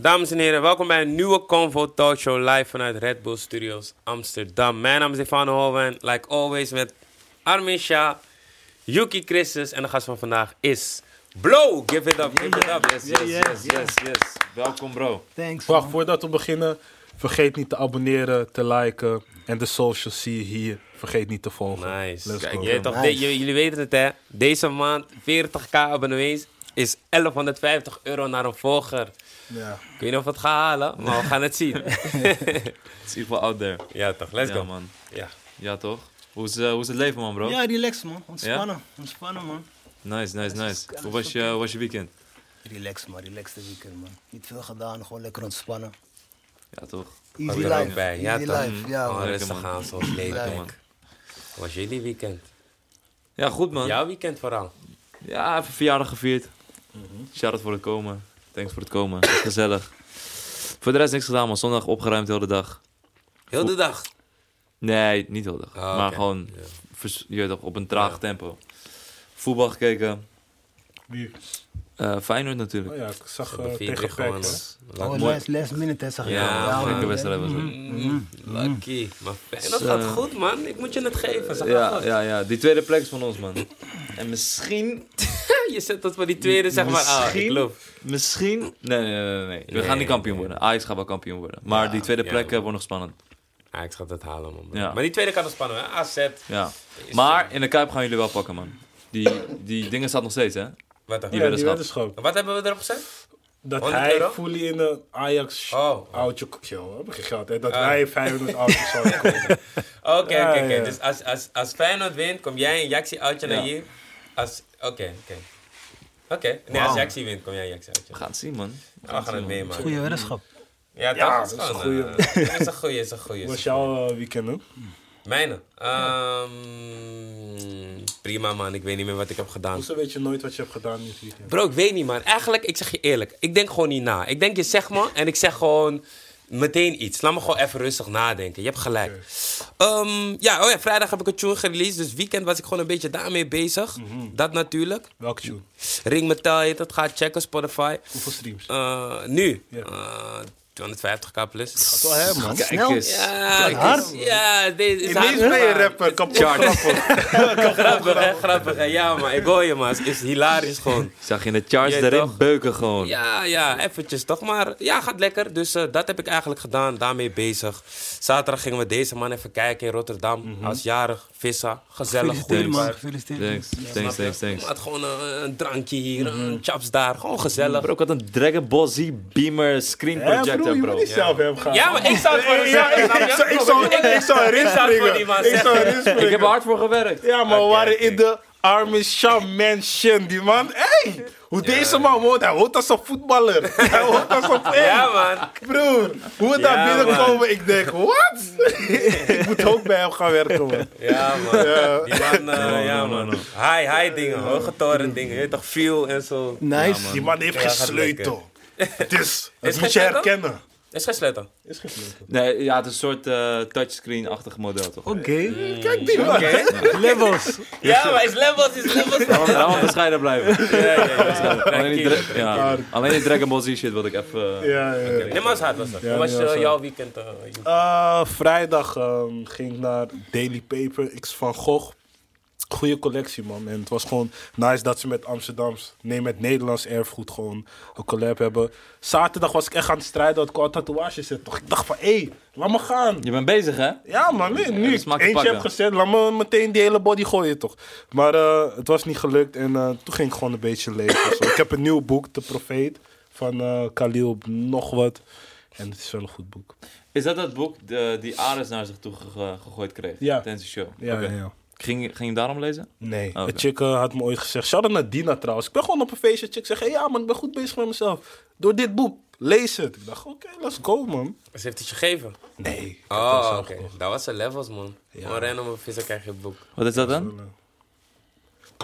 Dames en heren, welkom bij een nieuwe Convo Talk Show live vanuit Red Bull Studios Amsterdam. Mijn naam is Stefano Hoven, like always met Armin Shah, Yuki Christus en de gast van vandaag is Blow. Give it up, give it up. Yes, yes, yes, yes, yes. Welkom bro. Thanks. Wacht, man. voordat we beginnen, vergeet niet te abonneren, te liken. En de socials zie je hier. Vergeet niet te volgen. Nice. Let's Kijk, jij toch, Nice. de- j- jullie weten het hè, deze maand 40k abonnees is 1150 euro naar een volger. Ja. Ik weet niet of we het gaan halen, maar we gaan het zien. Het is in ieder geval out there. ja toch, let's ja, go. man. Ja. Ja, toch? Hoe is, eh, hoe is het leven, man, bro? Ja, relax man. Ontspannen. Ontspannen man. Nice, nice, nice. Hoe was je, hoe was je weekend? Relax man, relax de weekend man. Niet veel gedaan, gewoon lekker ontspannen. Ja, toch? Easy ook life. bij, ja, Easy toch? life, ja man. rustig man. aan zoals. Lekker, man. Hoe was jullie weekend? Ja, goed, man. Jouw weekend vooral. Ja, even verjaardag gevierd. Mhm. Shout-out voor het komen. Thanks voor het komen. Was Gezellig. Voor de rest niks gedaan, man. Zondag opgeruimd de hele dag. Heel de dag. Nee, niet de hele dag. Oh, maar gewoon Ja. vers- je weet toch, op een traag Ja. tempo. Voetbal gekeken. Wie? Eh Feyenoord natuurlijk. Oh ja, ik zag uh, tegen? Laat- Oh, last, last minute zeg je. Ja, man. gekke man. wedstrijd was het. Mm, Lucky. Maar Feyenoord gaat goed, man. Ik moet je het geven. Ja, ja, ja. Die tweede plek is van ons, man. En misschien Je zet dat voor die tweede, zeg maar. Ah, ik Misschien-. Misschien. Nee, nee, nee, nee. We Nee, gaan niet kampioen nee. worden. Ajax gaat wel kampioen worden. Maar Ja, die tweede plek wordt nog spannend. Ah, ik ga het halen, man. Ja. Maar die tweede kan nog spannend, hè? AZ. Ja. Maar in de Kuip gaan jullie wel pakken, man. Die, die dingen staat nog steeds, hè? Wat dan? Die Ja, weddenschap. weddenschap. Wat hebben we erop gezet? Dat 100 hij euro? fully in een Ajax Oh. oudje... Yo, heb ik geen geld. hè? Dat Ah. wij 500 oudjes zouden kopen. Oké, oké, Ja, oké. ja. Dus als, als, als Feyenoord wint, kom jij een Jaxi uitje naar Ja. hier. Als... Oké, oké. Oké. Nee, als. Jaxi wint, kom jij een Jaxi uitje. We gaan het zien, man. We gaan het meemaken. Goeie weddenschap. Ja, Ja, dat is dat is gewoon... een eh, Dat is een goeie, is een is was jouw weekend, hè? Mijne? Ehm, prima, man. Ik weet niet meer wat ik heb gedaan. Hoezo weet je nooit wat je hebt gedaan dit weekend? Bro, ik weet niet, man. Eigenlijk, ik zeg je eerlijk. Ik denk gewoon niet na. Ik denk, je zegt me en ik zeg gewoon meteen iets. Laat me gewoon even rustig nadenken. Je hebt gelijk. Ehm, ja, oh ja, vrijdag heb ik een tune gereleased. Dus weekend was ik gewoon een beetje daarmee bezig. Dat natuurlijk. Welke tune? Ring Metal heet het. Ga checken, Spotify. Hoeveel streams? Eh, nu. Ja. Eh, 250k plus. Toch hè, man? Kijk Snel. eens. Ja, Is dat hard? ja, deze is Ineens hard. ben je rapper, kapot grappig. Grappig, hè? Grappig, hè? Ja, maar ik hoor je, man. Het is hilarisch gewoon. Ik zag je in de charts Ja, erin toch? beuken gewoon. Ja, ja, eventjes toch. Maar ja, gaat lekker. Dus eh, dat heb ik eigenlijk gedaan. Daarmee bezig. Zaterdag gingen we deze man even kijken in Rotterdam. Als jarig, vissen. Gezellig, goede Gefeliciteerd man, gefeliciteerd. Thanks, thanks, thanks, thanks. Had gewoon eh, een drankje hier, een chaps daar. Gewoon gezellig. Bro, ik had een Dragon Ball Z Beamer screen Ja, bro, projector, je bro. niet zelf hebben gaan. Ja, maar ik zou het voor Ja, zeggen. ik, je? zou- erin springen. man Ik zou erin springen. Ik heb er hard voor gewerkt. Ja, maar we waren in de Armin Shah Mansion. Die man, hey, hoe deze man woont, hij woont als een voetballer. hij woont als een Ja, man. Broer, hoe we Ja, daar binnenkomen, ik denk, wat? ik moet ook bij hem gaan werken, man. Ja, man. Ja. Die man, eh, No, ja, man. High, high dingen, hoge toren dingen. Je weet toch, feel en zo. Nice. Die man heeft Ja, geen sleutel. Het is, dat moet je herkennen. Is geen sleutel. Is geen sleutel. Nee, ja, het is een soort eh, touchscreen-achtig model, toch? Oké. Kijk die man. Levels. Ja, maar is levels, is levels. Laten we- laten we bescheiden blijven. Ja, ja, ja. Alleen die, ja, alleen die Dragon Ball Z shit wilde ik even... eh, Ja, ja, ja. Nee, maar is hard was dat. Ja, Hoe was eh, jouw weekend? vrijdag ehm, ging ik naar Daily Paper X van Gogh. Goede collectie, man. En het was gewoon nice dat ze met Amsterdams, nee, met Nederlands erfgoed gewoon een collab hebben. Zaterdag was ik echt aan het strijden dat ik al tatoeages zet. Toch? Ik dacht van, hé, hey, laat me gaan. Je bent bezig, hè? Ja, man, nee, nu ik eentje heb gezet, laat me meteen die hele body gooien, toch? Maar eh, het was niet gelukt en eh, toen ging ik gewoon een beetje lezen. Zo. Ik heb een nieuw boek, De Profeet, van eh Khalil nog wat. En het is wel een goed boek. Is dat dat boek de, die Ares naar zich toe ge- gegooid kreeg? Ja. Tijdens de show? Ja, ja. Ging, ging je hem daarom lezen? Nee, Oké. een chick eh, had me ooit gezegd. Shout-out naar Dina trouwens. Ik ben gewoon op een feestje. Chick zegt, hey, ja man, ik ben goed bezig met mezelf. Door dit boek, lees het. Ik dacht, oké, let's go man. Ze heeft het je gegeven. Nee. Oh, oké. Dat was de levels, man. Ja. Gewoon random op visser krijg je het boek. Wat is dat dan?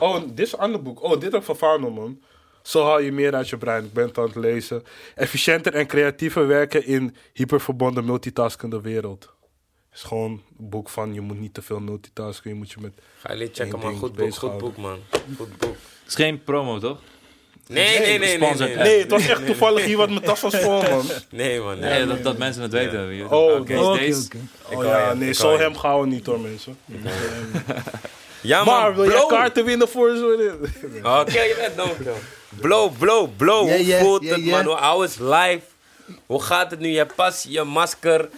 Oh, dit is een ander boek. Oh, dit heb ik van Fano, man. Zo haal je meer uit je brein. Ik ben het aan het lezen. Efficiënter en creatiever werken in hyperverbonden multitaskende wereld. Het is gewoon een boek van je moet niet te veel multitasken. Je moet je met... Ga je checken, man. ding Goed boek, goed boek, man. Goed boek. Het is geen promo, toch? Nee, nee, nee, nee. Nee, Nee, het was echt toevallig hier wat mijn tas was vol, man. nee man. Nee, Nee. dat, dat mensen het weten. Oh, Oké, oh, Oké, Oh ja, je, nee, zo je. hem gaan we niet hoor, mensen. Ja, man. Maar wil jij blow. kaarten winnen voor zo? Oké, je bent. Blow, blow, blow. Yeah, Hoe yeah, voelt yeah, het, yeah. man? Hoe oud is live? Hoe gaat het nu? Je hebt pas je masker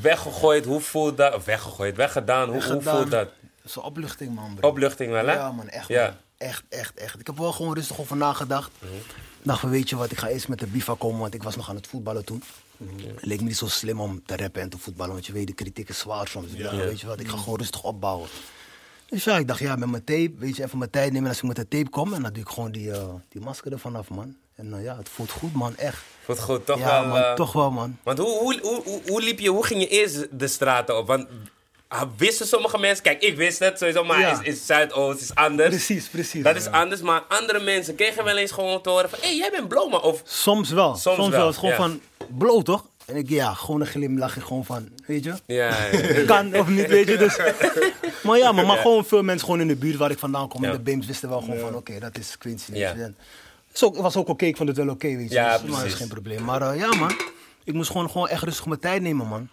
weggegooid. Hoe voelt dat? Of weggegooid, weggedaan. Hoe, voelt dat? Zo'n opluchting, man, bro. Opluchting wel, hè? Ja, man, echt, Ja. man. Echt, echt, echt. Ik heb wel gewoon rustig over nagedacht. Mhm. Ik dacht van, weet je wat, ik ga eerst met de Bifa komen, want ik was nog aan het voetballen toen. Mhm. Het leek me niet zo slim om te rappen en te voetballen, want je weet, de kritiek is zwaar soms. Dacht, weet je wat, ik ga gewoon rustig opbouwen. Dus ja, ik dacht, ja, met mijn tape, weet je, even mijn tijd nemen als ik met de tape kom. En dan doe ik gewoon die, eh, die masker ervan af, man. En eh, ja, het voelt goed, man, echt. Voelt goed, toch ja, wel. man, eh, toch wel, man. Want hoe, hoe, hoe, hoe, hoe liep je, hoe ging je eerst de straten op? Want ah, wisten sommige mensen, kijk, ik wist het sowieso, maar Ja. is, is Zuidoost, is anders. Precies, precies. Dat is ja. anders, maar andere mensen kregen wel eens gewoon te horen van, hé, hey, jij bent Bloma. Of, Soms wel. Soms Soms, wel. Het is gewoon van, bloot toch? En ik, ja, gewoon een glimlachje, gewoon van, weet je? ja, ja. kan of niet, weet je. Dus. Maar ja, maar, maar gewoon veel mensen gewoon in de buurt waar ik vandaan kom, in de Beams, wisten wel gewoon van, oké, dat is Quincy, Het ook- was ook oké, ik vond het wel oké, weet je. Ja, dus, maar dat precies. is geen probleem. Maar eh, ja, man, ik moest gewoon, gewoon echt rustig mijn tijd nemen, man.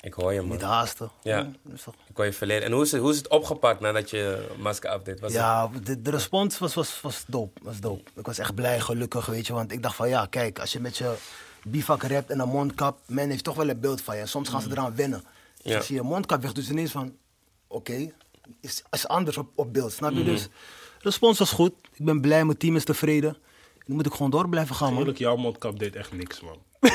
Ik hoor je, man. Niet haasten. Ja. rustig. Ik hoor je verleden. En hoe is het, hoe is het opgepakt nadat je masker update? Was Ja, de, de respons was, was, was dope, was dope. Ik was echt blij, gelukkig, weet je. Want ik dacht van, ja, kijk, als je met je bivak rapt en een mondkap, men heeft toch wel een beeld van je. Soms gaan ze eraan wennen. Dus Ja. als je je mondkap weg het ineens van, oké, is, is anders op, op beeld, snap je? Dus respons was goed. Ik ben blij, mijn team is tevreden. Nu moet ik gewoon door blijven gaan, man. Eerlijk, jouw mondkap deed echt niks, man.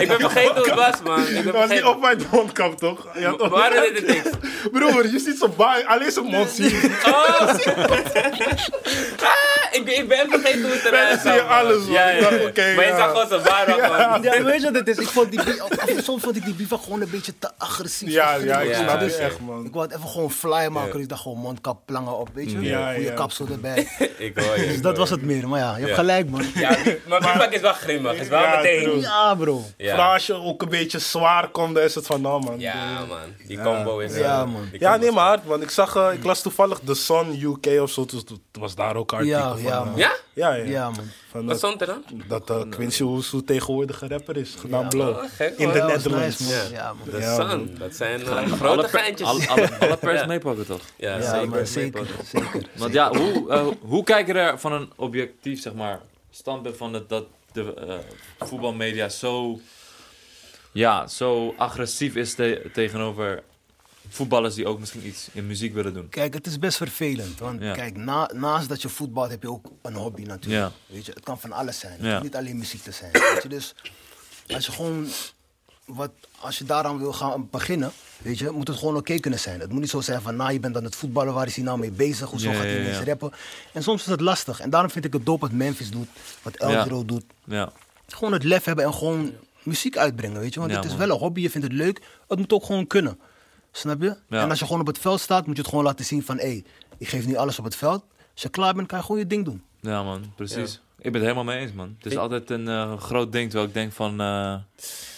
Ik ben vergeten hoe het was, man. Ik ben was niet op mijn mondkap, toch? Ja, toch? Waar deed het niks? Broer, je ziet zo bang, alleen zijn mond zien. Oh, ik, ben- ik ben vergeten hoe het eruit zie je alles, man. Ja, ja, Ik dacht, ja. oké, Maar je ja. zag gewoon zijn waar op, man. Ja, weet je wat het is? Ik vond die, soms vond ik die bivak gewoon een beetje te agressief. Ja, ja, ik grimmig. snap echt, man. Ik wou het even gewoon fly maken. dus Ik dacht gewoon mondkap, plangen op, weet je? Ja, Goeie kapsel erbij. Ik hoor je. Dus dat was het meer. Maar ja, je hebt gelijk, man. Ja, maar Bivak is wel grimmig. Is wel Ja, meteen. Ja, bro. Vooral als je ook een beetje zwaar komt, dan is het van, nou man. Ja, man. Die combo is... Ja, man. Ja, nee, maar hard, man. Ik zag, eh, ik las toevallig The Sun UK of zo, dus het was daar ook een artikel Ja, ja, eh, man. Ja? Ja, ja. Ja, man. Van, Wat dat stond er dan? dat eh, Quincy tegenwoordig een rapper is, gedaan Ja, Blow. oh, gek, In man. de Dat Netherlands. nice, man. Ja. Ja, man. De Ja, Sun. man. Dat zijn uh, Alle, grote geintjes. alle, alle, alle pers Ja. meepakken toch? Ja, Ja, zeker. man, zeker. meepakken. Zeker. Want ja, hoe, eh, hoe kijk je er van een objectief, zeg maar, standpunt van het, dat de eh, voetbalmedia zo, ja, zo agressief is te- tegenover voetballers die ook misschien iets in muziek willen doen? Kijk, het is best vervelend. Want Ja. kijk, na, naast dat je voetbalt heb je ook een hobby natuurlijk. Ja. Weet je, het kan van alles zijn. Het hoeft niet alleen muziek te zijn. Weet je, dus als je gewoon wat, als je daaraan wil gaan beginnen, weet je, moet het gewoon oké kunnen zijn. Het moet niet zo zijn van, nou, je bent aan het voetballen, waar is hij nou mee bezig? Hoezo Ja, gaat hij ja, ineens ja. rappen? En soms is het lastig. En daarom vind ik het dope wat Memphis doet, wat Eldro doet. Ja, Gewoon het lef hebben en gewoon muziek uitbrengen, weet je. Want het is wel een hobby, je vindt het leuk. Het moet ook gewoon kunnen. Snap je? Ja. En als je gewoon op het veld staat, moet je het gewoon laten zien van... hé, hey, ik geef niet alles op het veld. Als je klaar bent, kan je gewoon je ding doen. ja man, precies. Ik ben het helemaal mee eens, man. Het is Ik- altijd een eh, groot ding, terwijl ik denk van, eh,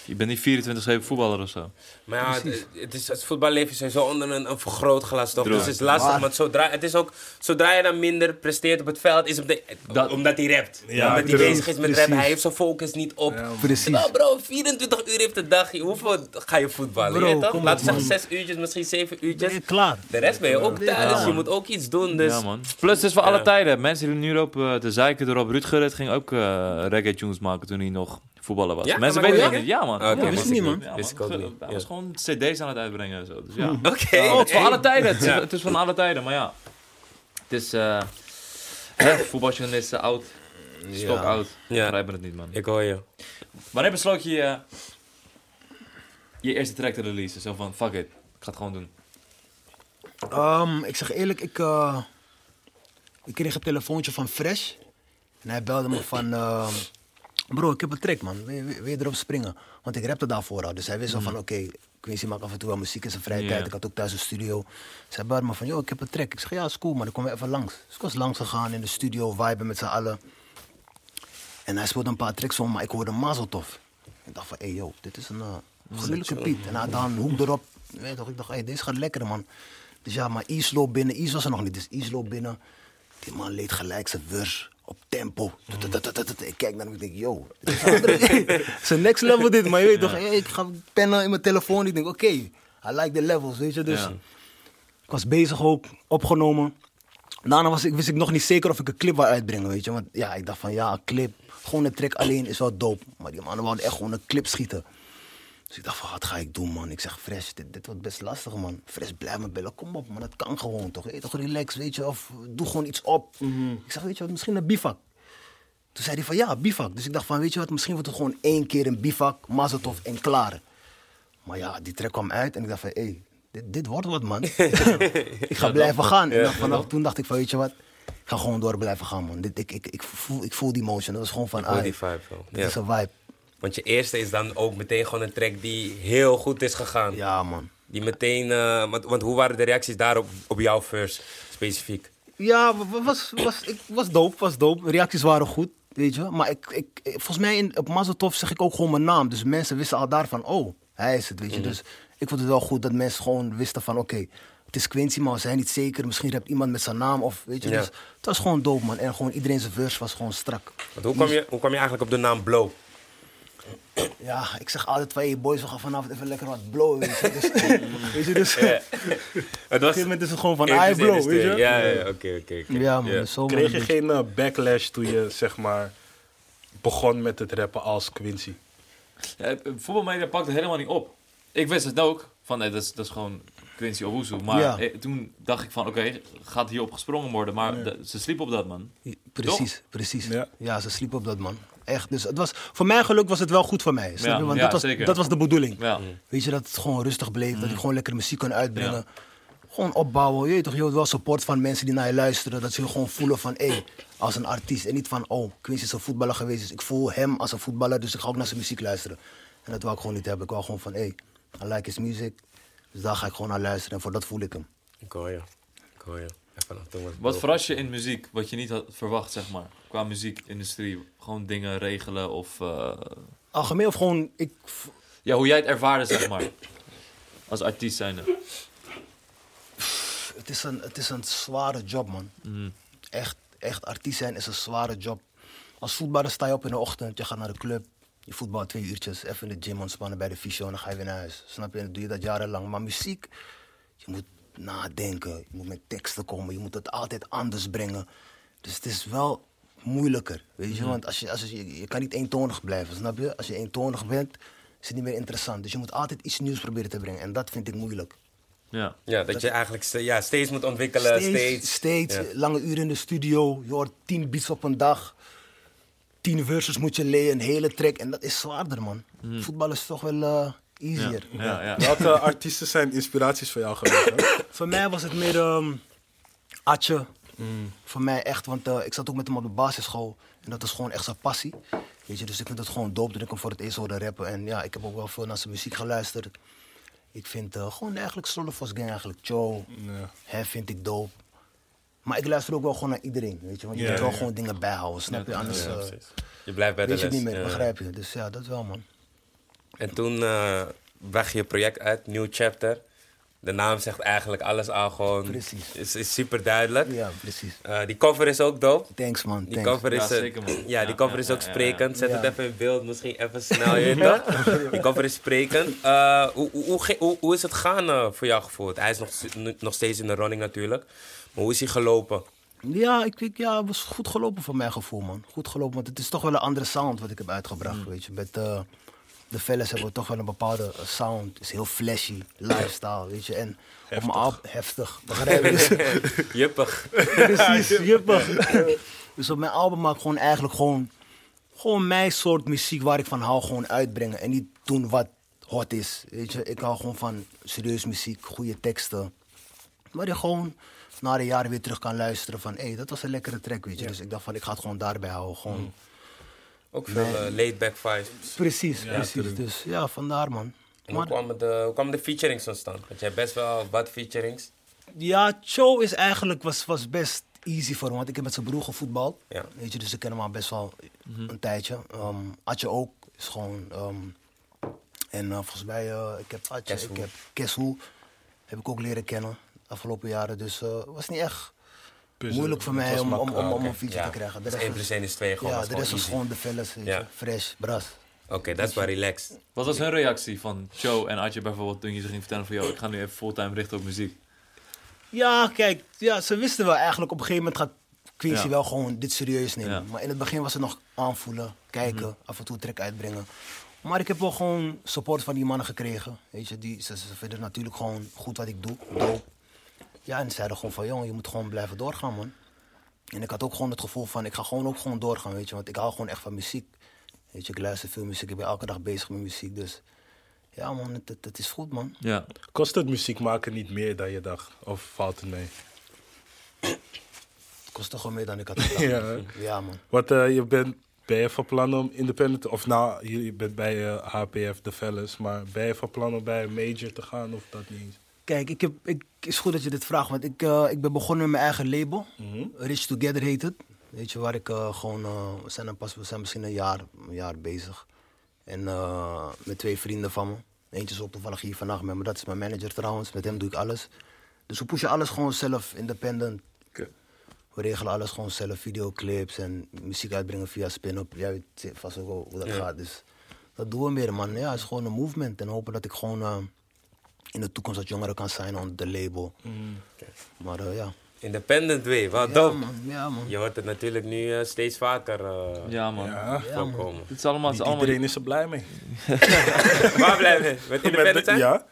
je bent niet 24-7 voetballer of zo. Maar ja, het, het, is, het voetballeven is sowieso onder een, een vergrootglas toch? Dus het is lastig, Maar- want zodra, het is ook, zodra je dan minder presteert op het veld, is het de, Dat- omdat hij rapt. Ja, omdat hij bezig is met Precies. rappen. Hij heeft zijn focus niet op. Ja, man. Precies. Nou bro, 24 uur heeft de dag. Hoeveel ga je voetballen? Bro, je weet toch? Laten we op, zeggen 6 uurtjes, misschien 7 uurtjes. Ben je klaar? De rest ben je ook thuis. Ja, je moet ook iets doen. Dus Ja, man. Plus, het is voor alle tijden. Mensen die nu lopen eh, te zeiken erop. Ruud Gullit ging ook eh reggae tunes maken toen hij nog voetballer was. Ja? Mensen weten ja? dat niet. Ja, man. Oké, ja, wist ik niet, man. Wist ik ook Hij niet. was Ja. gewoon cd's aan het uitbrengen en zo. Dus ja. Oké. Oh, het is voor alle tijden. Het is, Ja. het is van alle tijden, maar ja. Het is... eh hè, voetbaljournalisten oud. Stok Ja. oud. Ja. Begrijpen het niet, man. Ik hoor je. Wanneer besloot je eh, je eerste track te releasen? Zo van, fuck it. Ik ga het gewoon doen. Ehm, ik zeg eerlijk, ik, eh, ik kreeg een telefoontje van Fresh. En hij belde me van... ehm, bro, ik heb een track, man. Wil je, wil je erop springen? Want ik rapte daarvoor al. Dus hij wist al van, oké, Quincy maakt af en toe wel muziek in zijn vrije tijd. Ik had ook thuis een studio. Belde me van, joh, ik heb een track. Ik zeg, ja, is cool, man. Ik kom weer even langs. Dus ik was langs gegaan in de studio, viben met z'n allen. En hij speelde een paar tracks om, maar ik hoorde Mazeltov. Ik dacht van, hé, hey, joh, dit is een uh, gruwelijke beat. En hij had daar een hoek erop. Weet toch, ik dacht, hé, hey, deze gaat lekker, man. Dus ja, maar Islo binnen, Is was er nog niet. Dus Islo binnen, die man leed gelijk zijn vers op tempo. Ik kijk naar hem en ik denk, yo, het is next level dit. Maar je weet toch, ik ga pennen in mijn telefoon. Ik denk, oké, I like the levels, weet je. Dus ik was bezig ook, opgenomen. Daarna was ik, wist ik nog niet zeker of ik een clip wou uitbrengen, weet je. Want ja, ik dacht van, ja, een clip, gewoon een track alleen is wel dope. Maar die mannen wilden echt gewoon een clip schieten. Dus ik dacht van, wat ga ik doen, man? Ik zeg, Fresh, dit, dit wordt best lastig, man. Fresh, blijf me bellen. Kom op, man. Dat kan gewoon, toch? Hey, toch relax, weet je. Of doe gewoon iets op. Ik zeg, weet je wat, misschien een bivak. Toen zei hij van, ja, bivak. Dus ik dacht van, weet je wat, misschien wordt het gewoon één keer een bivak, Mazatov en klaar. Maar ja, die track kwam uit en ik dacht van, hé, hey, dit, dit wordt wat, man. ik ga blijven gaan. En vanaf toen dacht ik van, weet je wat, ik ga gewoon door blijven gaan, man. Dit, ik, ik, ik, voel, ik voel die motion. Dat was gewoon van, voel ah, die vibe wel. dit is een vibe. Want je eerste is dan ook meteen gewoon een track die heel goed is gegaan. Ja, man. Die meteen, eh, want, want hoe waren de reacties daarop op jouw verse specifiek? Ja, wa- wa- was, was, ik, was dope, was dope. Reacties waren goed, weet je. Maar ik, ik, volgens mij in, op Mazatov zeg ik ook gewoon mijn naam. Dus mensen wisten al daarvan, oh, hij is het, weet je. Dus ik vond het wel goed dat mensen gewoon wisten van, oké, het is Quincy, maar we zijn niet zeker. Misschien hebt iemand met zijn naam of, weet je. Ja. Dus het was gewoon dope, man. En gewoon iedereen zijn verse was gewoon strak. Want hoe, kwam je, hoe kwam je eigenlijk op de naam Blow? Ja, ik zeg altijd van, hey boys, we gaan vanavond even lekker wat blowen, weet je. Dus, weet je, dus op Het een gegeven moment is het gewoon van, I blow, weet je. Ja, ja, ja, oké, oké. oké. Ja, man, Kreeg je geen eh, backlash toen je, zeg maar, begon met het rappen als Quincy? Ja, voetbalmedia pakte helemaal niet op. Ik wist het ook, van nee, dat, is, dat is gewoon Quincy Owusu. Maar Ja. eh, toen dacht ik van, oké, gaat hierop gesprongen worden? Maar de- ze sliep op dat, man. Precies, precies. Ja. Ja. ze sliep op dat man. Echt. Dus het was, voor mijn geluk was het wel goed voor mij. Snap Ja, je? Want ja, dat, was, zeker. dat was de bedoeling. Ja. Weet je, dat het gewoon rustig bleef. Dat ik gewoon lekker muziek kon uitbrengen. Ja. Gewoon opbouwen. Je weet toch, je wilt wel support van mensen die naar je luisteren. Dat ze je gewoon voelen van, hé, als een artiest. En niet van, oh, Quincy is een voetballer geweest. Dus ik voel hem als een voetballer. Dus ik ga ook naar zijn muziek luisteren. En dat wou ik gewoon niet hebben. Ik wou gewoon van, hé, I like his music. Dus daar ga ik gewoon naar luisteren. En voor dat voel ik hem. Ik hoor je. Ik hoor je. Wat verras je in muziek, wat je niet had verwacht, zeg maar? Qua muziekindustrie. Gewoon dingen regelen of... eh, Algemeen of gewoon, ik, Ja, hoe jij het ervaarde, zeg maar. Als artiest zijnde. het is een, het is een zware job, man. Echt, echt artiest zijn is een zware job. Als voetballer sta je op in de ochtend, je gaat naar de club. Je voetbalt twee uurtjes, even in de gym ontspannen bij de fysio en dan ga je weer naar huis. Snap je? En dan doe je dat jarenlang. Maar muziek, je moet nadenken, je moet met teksten komen, je moet het altijd anders brengen. Dus het is wel moeilijker, weet je? Want als je, als je, je kan niet eentonig blijven, snap je? Als je eentonig bent, is het niet meer interessant. Dus je moet altijd iets nieuws proberen te brengen en dat vind ik moeilijk. Ja. Ja, dat je eigenlijk ja, steeds moet ontwikkelen. Steeds, Steeds. steeds Ja. lange uren in de studio. Je hoort tien beats op een dag. Tien verses moet je leren, een hele track. En dat is zwaarder, man. Voetbal is toch wel eh, easier. Ja, ja. Welke artiesten zijn inspiraties voor jou geweest? hè? Voor mij was het meer ehm Atje. Voor mij echt, want eh, ik zat ook met hem op de basisschool. En dat is gewoon echt zijn passie. Weet je, dus ik vind het gewoon dope dat ik hem voor het eerst hoorde rappen. En ja, ik heb ook wel veel naar zijn muziek geluisterd. Ik vind eh, gewoon eigenlijk Solofos Gang, eigenlijk Joe. Ja. Hè, vind ik dope. Maar ik luister ook wel gewoon naar iedereen, weet je. Want je moet wel gewoon dingen bijhouden, snap je? Anders Ja, eh. Je blijft bij de weet je les. niet meer, begrijp je? Dus ja, dat wel, man. En toen eh bracht je project uit, New Chapter. De naam zegt eigenlijk alles al gewoon. Precies. Is, is super duidelijk. Ja, precies. Eh, die cover is ook dope. Thanks, man. Die Thanks. cover is, Ja, eh, zeker, man. ja, die Ja, cover ja, is ook ja, ja, sprekend. Zet ja. het even in beeld, misschien even snel, je toch? Die cover is sprekend. Eh, hoe, hoe, hoe, hoe, hoe is het gaan eh, voor jou gevoeld? Hij is nog, nog steeds in de running natuurlijk. Maar hoe is hij gelopen? Ja, ik, ik, ja, het was goed gelopen voor mijn gevoel, man. Goed gelopen, want het is toch wel een andere sound wat ik heb uitgebracht, weet je. Met eh, de fellas hebben toch wel een bepaalde sound. Het is heel flashy, lifestyle, weet je. En op mijn album, heftig, begrijp je? Dus- Juppig. Precies, juppig. dus op mijn album maak ik gewoon eigenlijk gewoon, gewoon mijn soort muziek waar ik van hou, gewoon uitbrengen. En niet doen wat hot is. Weet je, ik hou gewoon van serieus muziek, goede teksten. Maar je gewoon na de jaren weer terug kan luisteren van, hé, hey, dat was een lekkere track, weet je. Dus ik dacht van, ik ga het gewoon daarbij houden. Gewoon. Ook veel eh, laid-back vibes. Precies, precies. Dus ja, vandaar man. En hoe, kwamen de, hoe kwamen de featurings ontstaan? Want hebt best wel wat featurings. ja, Cho is eigenlijk, was, was best easy voor hem, want ik heb met zijn broer gevoetbald. Ja. Weet je, dus ik ken hem al best wel een tijdje. Um, Atje ook, is gewoon... ehm, en eh, volgens mij, eh, ik heb Atje, Keshoe. ik heb Keshoe, heb ik ook leren kennen de afgelopen jaren. Dus eh, het was niet echt moeilijk voor mij om, om, om, om een feature ja. te krijgen. De Dus rest 1 was- plus 1 is 2 gewoon. Ja, de rest easy. gewoon de fellas. Fresh, bras. Oké, dat is wel relaxed. Wat was hun reactie van Joe en Adje bijvoorbeeld toen je ze ging vertellen van... Yo, ik ga nu even fulltime richten op muziek. Ja, kijk, ja, ze wisten wel eigenlijk op een gegeven moment gaat Quincy Ja. wel gewoon dit serieus nemen. Ja. Mhm. Maar in het begin was het nog aanvoelen, kijken, af en toe track uitbrengen. Maar ik heb wel gewoon support van die mannen gekregen. Weet je, die, ze, ze vinden natuurlijk gewoon goed wat ik doe, dope. Ja, en ze zeiden gewoon van, jongen, je moet gewoon blijven doorgaan, man. En ik had ook gewoon het gevoel van, ik ga gewoon ook gewoon doorgaan, weet je. Want ik hou gewoon echt van muziek. Weet je, ik luister veel muziek, ik ben elke dag bezig met muziek. Dus ja, man, het, het, het is goed, man. Ja. Kost het muziek maken niet meer dan je dacht? Of valt het mee? Het kost toch wel meer dan ik had gedacht. Ja. ja, man. Want eh, je bent, ben je van plan om independent... Of nou, je bent bij eh, HPF, de Fellas. Maar ben je van plan om bij een major te gaan of dat niet eens? Kijk, ik heb, ik, is goed dat je dit vraagt, want ik, eh, ik ben begonnen met mijn eigen label. Mhm. Rich Together heet het. Weet je, waar ik eh, gewoon, eh, we zijn pas, we zijn misschien een jaar, een jaar bezig. En met twee vrienden van me. Eentje is ook toevallig hier vandaag met me, dat is mijn manager trouwens. Met hem doe ik alles. Dus we pushen alles gewoon zelf, independent. We regelen alles gewoon zelf, videoclips en muziek uitbrengen via spin-up. Jij weet vast ook wel hoe dat Ja. gaat. Dus dat doen we meer, man. Ja, het is gewoon een movement. En hopen dat ik gewoon in de toekomst wat jongeren kan zijn onder de label. Maar eh, ja. Independent way, wat Ja, dope. man. Ja, man. Je hoort het natuurlijk nu eh, steeds vaker eh, Ja, man. Ja, Ja, man. voorkomen. Het is allemaal... Niet allemaal iedereen is er blij mee. Waar blijven we? Met independent zijn? ja?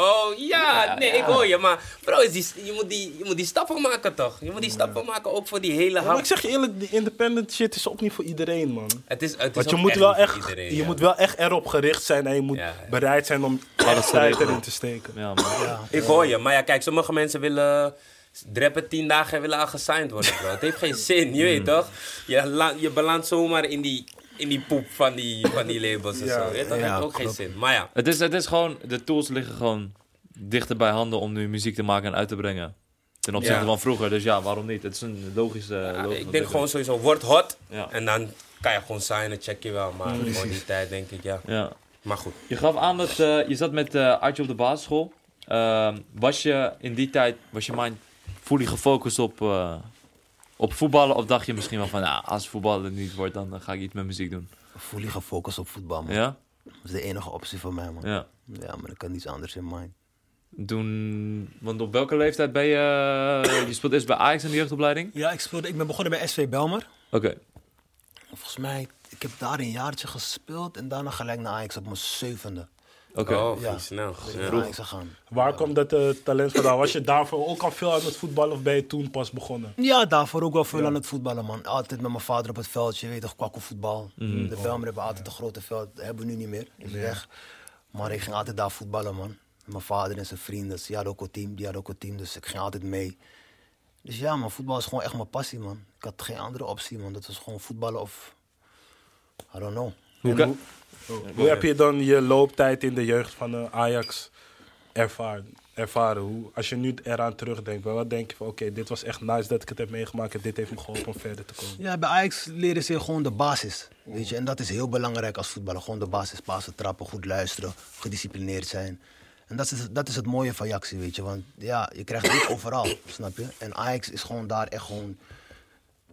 Oh ja, nee, ik hoor je. Maar bro, is die, je, moet die, je moet die stappen maken toch? Je moet die stappen maken ook voor die hele Ja, maar hap. ik zeg je eerlijk, die independent shit is ook niet voor iedereen, man. Het is, het is Want je ook moet, echt wel echt, iedereen, je ja. moet wel echt erop gericht zijn en je moet Ja, ja. bereid zijn om Alles te tijd erin te steken. Ja, man. Ja. Ik hoor je, maar ja, kijk, sommige mensen willen drappen tien dagen en willen al gesigned worden, bro. Het heeft geen zin, je weet toch? Je, je belandt zomaar in die, in die poep van die, van die labels en zo. weet? Dat Ja, heeft ook geen zin. Maar ja, Het is, het is gewoon... De tools liggen gewoon dichter bij handen om nu muziek te maken en uit te brengen. Ten opzichte Ja. van vroeger. Dus ja, waarom niet? Het is een logische... ja, logische ik denk gewoon sowieso, word hot. Ja. En dan kan je gewoon signen, check je wel. Maar voor die tijd denk ik, ja. Ja. Maar goed. Je gaf aan dat eh, je zat met eh Artje op de basisschool. Ehm, was je in die tijd, was je mind fully gefocust op, eh, op voetballen? Of dacht je misschien wel van, ja, als voetballen niet wordt, dan eh, ga ik iets met muziek doen? Fully gefocust op voetbal, man. Ja? Dat is de enige optie voor mij, man. Ja. Ja, maar ik kan niets anders in mind. Toen, want op welke leeftijd ben je, eh, je speelt eerst bij Ajax in de jeugdopleiding? Ja, ik, speelde, ik ben begonnen bij SV Belmer. Oké. Volgens mij, ik heb daar een jaartje gespeeld en daarna gelijk naar Ajax op mijn zevende. Oké. Oh, Ja. snel. Ja. gegaan. Waar kwam dat eh, talent vandaan? Was je daarvoor ook al veel aan het voetballen of ben je toen pas begonnen? Ja, daarvoor ook wel veel aan het voetballen, man. Altijd met mijn vader op het veldje, weet je toch, kwakkelvoetbal. Mhm. De Belmer hebben altijd een grote veld, dat hebben we nu niet meer, is weg. Maar ik ging altijd daar voetballen, man. Met mijn vader en zijn vrienden, die hadden ook een team, die hadden ook een team, dus ik ging altijd mee. Dus ja, man, voetbal is gewoon echt mijn passie, man. Ik had geen andere optie, man. Dat was gewoon voetballen of... I don't know. Hoe En kan- hoe, hoe heb je dan je looptijd in de jeugd van Ajax ervaren? ervaren? Hoe, als je nu eraan terugdenkt, wat denk je van oké, dit was echt nice dat ik het heb meegemaakt en dit heeft me geholpen om verder te komen? Ja, bij Ajax leren ze gewoon de basis. Weet je? En dat is heel belangrijk als voetballer. Gewoon de basis, passen, trappen, goed luisteren, gedisciplineerd zijn. En dat is, dat is het mooie van Ajax, weet je. Want ja, je krijgt het overal, snap je? En Ajax is gewoon daar echt gewoon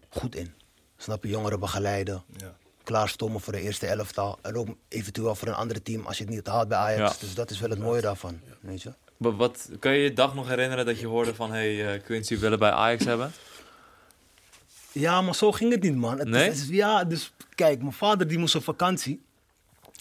goed in. Snap je? Jongeren begeleiden, Ja. Klaarstomen voor de eerste elftal. En ook eventueel voor een ander team als je het niet haalt bij Ajax. Ja. Dus dat is wel het mooie daarvan, weet je. Wat, wat, kan je je dag nog herinneren dat je hoorde van, hey, eh, Quincy willen bij Ajax hebben? Ja, maar zo ging het niet, man. Het Nee? is, ja, dus kijk, mijn vader die moest op vakantie.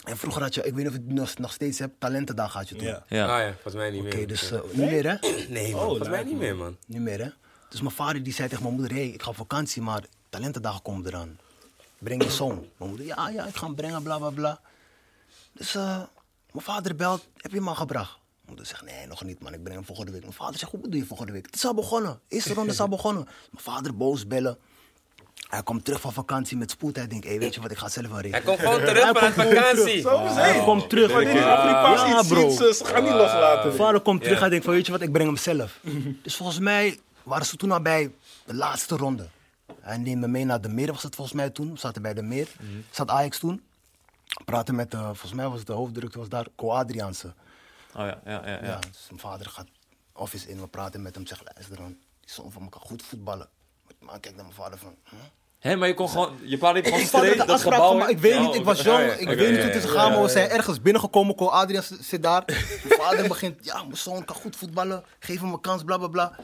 En vroeger had je, ik weet niet of je het nog, nog steeds hebt, talentendag had je toen. Ja. Ja. Ah ja, volgens mij niet Oké, meer. dus eh, niet meer hè? Nee, man, Oh, volgens mij niet me. meer, man. Niet meer hè? Dus mijn vader die zei tegen mijn moeder, hé, hey, ik ga op vakantie, maar talentendag komt eraan. Breng je zoon. Mijn moeder, ja, ja, ik ga hem brengen, bla, bla, bla. Dus eh, mijn vader belt, heb je hem al gebracht? Mijn moeder zegt, nee, nog niet man, ik breng hem volgende week. Mijn vader zegt, hoe bedoel je volgende week? Het is al begonnen, eerste ronde is al begonnen. Mijn vader boos bellen. Hij komt terug van vakantie met spoed. Hij denkt, hé, weet je wat, ik ga het zelf wel Hij komt gewoon terug van vakantie. Hij komt terug. Maar Afrikaans Ja, bro. iets, ze gaan niet loslaten. Mijn vader komt terug, hij denkt van, weet je wat, ik breng hem zelf. dus volgens mij waren ze toen al bij de laatste ronde. Hij neemt me mee naar de meer, was het volgens mij toen. We zaten bij de meer. Zat Ajax toen. Praten met, de, volgens mij was het de hoofddirecteur, was daar, Co Adriaanse. Oh ja, ja, ja. Ja. ja. dus mijn vader gaat office in, we praten met hem, zegt luister dan. Die zoon van me kan goed voetballen. Maar kijk naar mijn vader van... Huh? Hé, maar je kon gewoon... Je liep gewoon streed dat gebouw van, maar ik weet niet, ik was jong, ik weet niet hoe het is gegaan, maar we zijn ergens binnengekomen, Ko Adrian zit zit daar. Mijn vader begint, ja, mijn zoon kan goed voetballen, geef hem een kans, bla bla bla.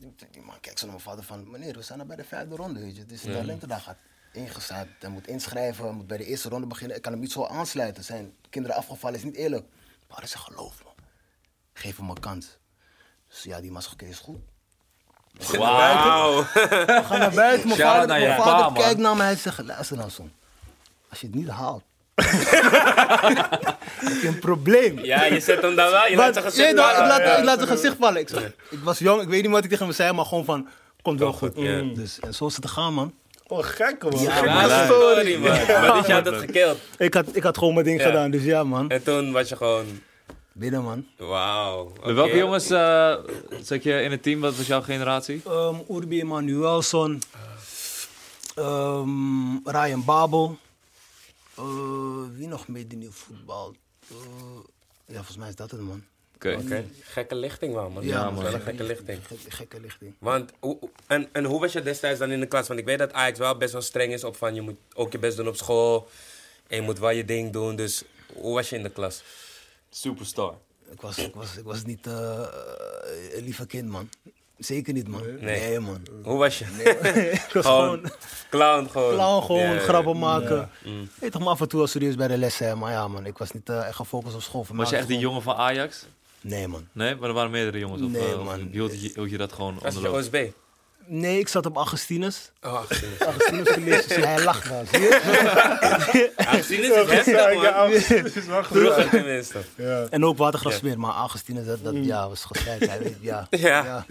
Dus die, die man kijkt zo naar mijn vader van, meneer, we zijn al bij de vijfde ronde, weet je. Het is een talentendag, gaat ingezet, hij moet inschrijven, hij moet bij de eerste ronde beginnen. Ik kan hem niet zo aansluiten, zijn kinderen afgevallen, is niet eerlijk. Mijn vader zegt, geloof me, geef hem een kans. Dus ja, die man zegt, oké, is goed. Wauw. We gaan naar buiten. Mijn vader, naar mijn vader kijkt naar mij en zegt: Luister dan, zoon. Als je het niet haalt, heb je een probleem. Ja, je zet hem dan wel. Je laat zijn gezicht je ik laat, Ja. ik laat zijn gezicht vallen. Ik, zeg, ik was jong, ik weet niet wat ik tegen hem zei, maar gewoon van: Komt wel goed. ja. Dus, en zo is het te gaan, man. Oh, gek man. Ja, Gek, man. man. Ja, sorry man. Maar dit had het gekild. Ik had, ik had gewoon mijn ding Ja. gedaan, dus ja, man. En toen was je gewoon... Binnen, man. Wauw. Welke jongens uh, zat je in het team? Wat was jouw generatie? Um, Urbi Emanuelson. Um, Ryan Babel. Uh, wie nog mee die nu voetbal? Uh, ja, volgens mij is dat het, man. Oké. Gekke lichting wel, man. Ja, man. wel een gekke lichting. Gekke, gekke lichting. Want, hoe- en, en hoe was je destijds dan in de klas? Want ik weet dat Ajax wel best wel streng is op van je moet ook je best doen op school. En je moet wel je ding doen. Dus hoe was je in de klas? Superstar. Ik was, ik was, ik was niet uh, een lieve kind, man. Zeker niet, man. Nee. man. Hoe was je? ik was Gewoon gewoon clown gewoon. clown, gewoon Ja, grappen maken. Mm. Weet toch maar af en toe wel serieus bij de les zijn, maar ja, man. Ik was niet uh, echt gefocust op school. Voor Was je echt die gewoon- jongen van Ajax? Nee, man. Nee, maar er waren meerdere jongens. Of, Nee, eh, man. hield, je, hield je dat gewoon Was onder je de loop? OSB? Nee, ik zat op Augustinus. Oh, gezien. Augustinus gelezen, zie je, hij lacht wel. Zie je? Gezien is heftig, Ja, man. het is wel goed. Vroeger tenminste. Ja. En ook watergras meer, maar Augustinus, dat, dat ja, was gescheiden. Hij weet, ja. Ja.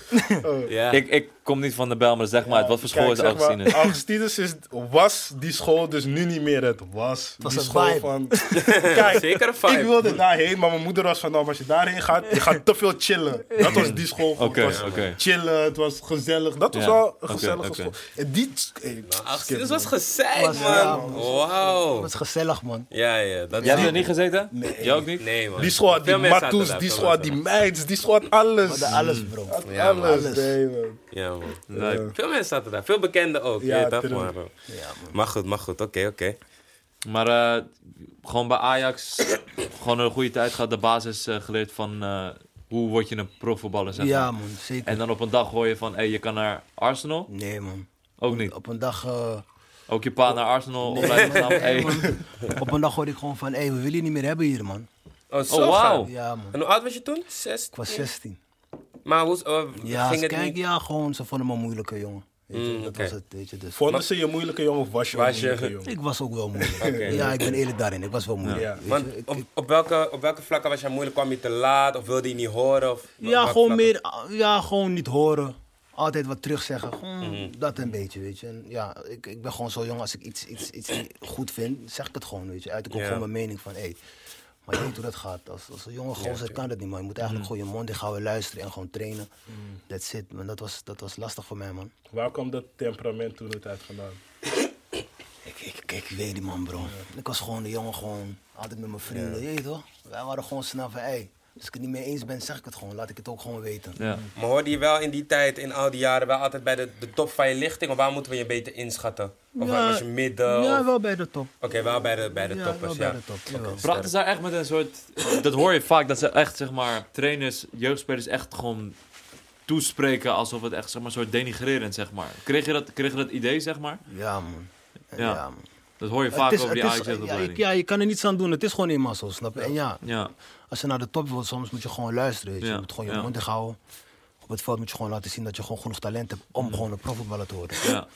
Ja. Ik, ik kom niet van de bel, maar zeg maar, uit wat voor school Kijk, is zeg maar, Augustinus? Augustinus is, was die school dus nu niet meer. Het was, was die een school vibe. van... Kijk, Zeker een vibe. ik wilde daarheen, maar mijn moeder was van, nou, als je daarheen gaat, je gaat te veel chillen. Dat was die school. Oké, Het was oké. Chillen, het was gezellig. Dat was Ja, wel een oké, gezellige oké. school. En die... Hey, skip, dit man. was gezeik, Was- ja, man. man. Wauw. Het was gezellig, man. Ja, ja. Dat Jij hebt er niet gezeten? Nee. Jij ook niet? Nee, man. Die school had die Veel mensen mattoes, die school die meids, die school had alles. We hadden alles, bro. Had Ja, man. alles, Alles. nee, man. Ja, man. Leuk. Veel mensen zaten daar. Veel bekenden ook. Ja, Ja, true. maar, Ja, man. maar goed, maar goed. Oké, oké. Maar eh, gewoon bij Ajax, gewoon een goede tijd gehad, de basis eh, geleerd van eh, hoe word je een profvoetballer, zeg Ja, maar. man, zeker. En dan op een dag hoor je van, hé, je kan naar Arsenal? Nee, man. Ook niet. Op een dag... eh, Ook je pa naar Arsenal opleiding gedaan? Hey. op een dag hoorde ik gewoon van, hé, we willen je niet meer hebben hier, man. Oh, Oh, gaaf. Ja, man. En hoe oud was je toen? Zes? Ik was 16. Maar hoe oh, Ja, ging ze het kijk, niet? ja, gewoon, ze vonden me een moeilijke jongen. Weet je, Mm, dat was het, weet je. Dus. Vonden ze je moeilijke jongen of was je Was een je- moeilijke jongen? Ik was ook wel moeilijk. Ja, ik ben eerlijk daarin. Ik was wel moeilijk. Ja. Want je. Ik- op, welke, op welke vlakken was jij moeilijk? Kwam je te laat of wilde je niet horen? Of, ja, gewoon vlakken? meer, ja, gewoon niet horen. Altijd wat terugzeggen. Gewoon Mhm. dat een beetje, weet je. En ja, ik, ik ben gewoon zo jong, als ik iets, iets, iets niet goed vind, zeg ik het gewoon, weet je. Uit ik ook Ja. gewoon mijn mening van, hé, hey, maar je weet hoe dat gaat. Als, als een jonge gozer kan dat niet, man. Je moet eigenlijk Mhm. gewoon je mond dicht houden, luisteren en gewoon trainen. That's it, man. Dat was, dat was lastig voor mij, man. Waar kwam dat temperament toen het uit vandaan? Ik, ik, ik weet niet, man, bro. Ik was gewoon de jongen, gewoon altijd met mijn vrienden, je weet toch? Wij waren gewoon snel van, hé, hey, als ik het niet mee eens ben, zeg ik het gewoon. Laat ik het ook gewoon weten. Ja. Maar hoorde je wel in die tijd, in al die jaren, wel altijd bij de, de top van je lichting? Of waar moeten we je beter inschatten? Of Ja, was je midden? Ja, of- wel bij de top. Oké, wel bij de, bij de Ja, toppers, wel ja. bij de top, ze daar echt met een soort... Dat hoor je vaak, dat ze echt, zeg maar, trainers, jeugdspelers echt gewoon toespreken alsof het echt, zeg maar, een soort denigrerend, zeg maar. Kreeg je dat, kreeg je dat idee, zeg maar? Ja, man. Ja. man. Dat hoor je vaak is- over die Ajax ja, ja, je kan er niets aan doen. Het is gewoon eenmaal zo, snap je? En ja, Ja, als je naar de top wilt, soms moet je gewoon luisteren. Weet je. Ja, je moet gewoon je ja. mond houden. Op het veld moet je gewoon laten zien dat je gewoon genoeg talent hebt om gewoon een profvoetballer te worden. ja.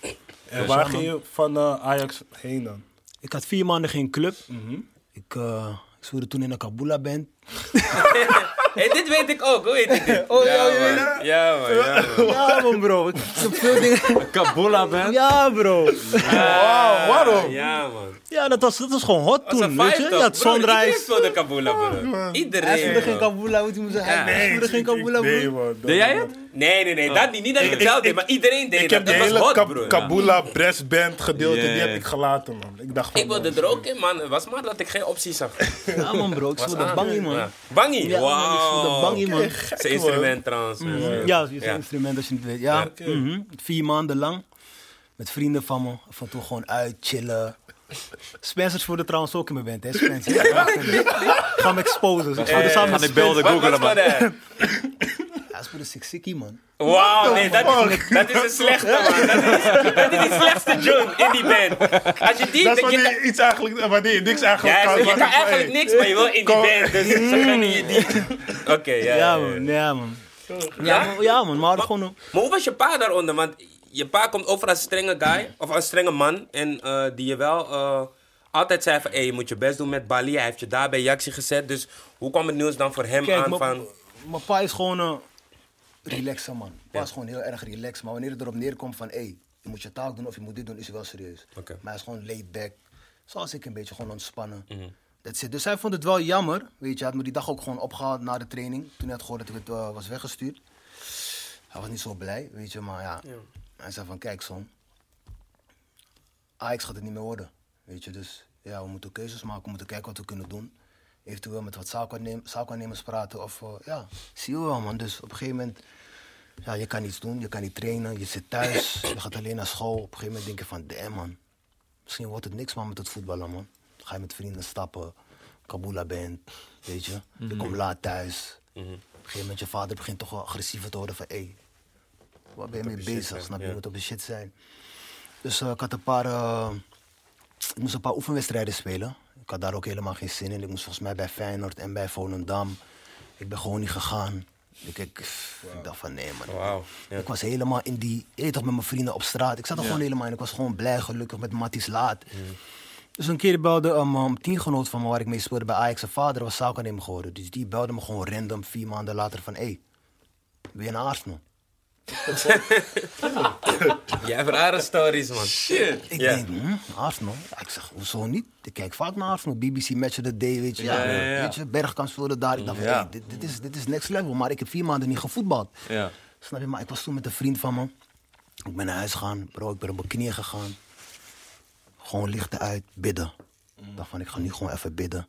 En waar ging je van eh, Ajax heen dan? Ik had vier maanden geen club. Mhm. Ik, eh ik toen in een Kabula band. Hé, dit weet ik ook, hoe weet ik dit? Oh, ja, ja, man. het? Ja, man, ja, man. Ja, man, bro. Ik heb veel dingen. Kabula band? Ja, bro. Wauw, waarom? Ja, man. Ja, dat was, dat was gewoon hot Dat was toen, weet je. Je had Iedereen Sunrise. speelde Kabula, bro. Hij Iedereen. speelde geen bro. Kabula, moet je me zeggen. Ja. Hij speelde geen Kabula, Nee, bro. man. Deed jij het? Nee, nee, nee, dat niet. Niet dat ik het Ik- zelf ik- deed, maar iedereen deed Ik dat. heb die Dat was hele hot, Kab- broer. Kabula breastband gedeelte, die heb ik gelaten, man. Ik dacht van... Ik wilde er ook in, man. Het was maar dat ik geen optie zag. Ja man bro, ik voelde bangie man. Bangie? Ja, man, ik voelde bangie man. Zijn instrument trouwens. Ja, je ja. instrument als je het weet. Ja, mhm. vier maanden lang. Met vrienden van me. Af en toe gewoon uit, chillen. Spencer voerde trouwens ook in mijn band, hè Spencer? Ja, Ga hem exposen. Dus ik voerde samen die beelden googelen, man. dat? Ja, ze voerde Six Sickie, man. Wauw, nee, dat is, dat is een slechte, man. Dat is, dat is die slechtste John in die band. Als je die... Dat is je, wanneer je iets eigenlijk... Wanneer je niks eigenlijk ja, kan. je kan eigenlijk niks, maar je wil in die kom. band. Dus ze gunnen je die... Oké, ja, Ja, ja, ja. man. Ja, man. Ja? Ja, man. Maar gewoon. Maar hoe was je pa daaronder? Want je pa komt over als een strenge guy, of als een strenge man. En eh, die je wel eh, altijd zei van, hey, je moet je best doen met Bali. Hij heeft je daar bij Jaxi gezet. Dus hoe kwam het nieuws dan voor hem Kijk, aan mijn- van... Mijn pa is gewoon een relaxer, man. Mijn pa is gewoon heel erg relaxed. Maar wanneer het erop neerkomt van, hé, hey, je moet je taak doen of je moet dit doen, is hij wel serieus. Oké. Maar hij is gewoon laid back. Zoals ik een beetje gewoon ontspannen. That's it. Dus hij vond het wel jammer. Weet je, hij had me die dag ook gewoon opgehaald na de training. Toen hij had gehoord dat ik het eh, was weggestuurd. Hij was niet zo blij, weet je, maar ja. Hij zei van, kijk zoon. Ajax gaat het niet meer worden. Weet je, dus ja, we moeten keuzes maken. We moeten kijken wat we kunnen doen. Eventueel met wat zaakwaarnem- zaakwaarnemers praten. Of eh, ja, zie je wel man. Dus op een gegeven moment, ja, je kan niets doen. Je kan niet trainen. Je zit thuis. je gaat alleen naar school. Op een gegeven moment denk je van, damn man. Misschien wordt het niks man met het voetballen man. Dan ga je met vrienden stappen. Kabula bent, weet je. Je komt laat thuis. Op een gegeven moment je vader begint toch wel agressiever te worden van, hé, hey, waar ben je mee bezig? zijn, Snap je? moet op je shit zijn. Dus eh, ik had een paar, eh, ik moest een paar oefenwedstrijden spelen. Ik had daar ook helemaal geen zin in. Ik moest volgens mij bij Feyenoord en bij Volendam. Ik ben gewoon niet gegaan. Ik, ik, ik dacht van nee man. Ja. Ik was helemaal in die, je weet toch, met mijn vrienden op straat. Ik zat er gewoon helemaal in. Ik was gewoon blij, gelukkig met Matties Laat. Dus een keer belde um, een teamgenoot van me waar ik mee speelde bij Ajax. Zijn vader was zaakwaarnemer geworden. Dus die belde me gewoon random vier maanden later van... Hé, hey, je naar Arsenal? Jij hebt rare stories, man. Ik Ja. denk, hm, Arsenal? Ja, ik zeg, hoezo niet? Ik kijk vaak naar Arsenal. BBC Match of the Day, weet je. Ja, Ja, ja, ja. Weet je, Bergkamp speelde daar. Ik dacht van, Ja. hey, dit, dit, is, dit is next level. Maar ik heb vier maanden niet gevoetbald. Ja. Snap je? Maar ik was toen met een vriend van me. Ik ben naar huis gegaan. Bro, ik ben op mijn knieën gegaan. Gewoon lichten uit, bidden. Ik dacht van, ik ga nu gewoon even bidden.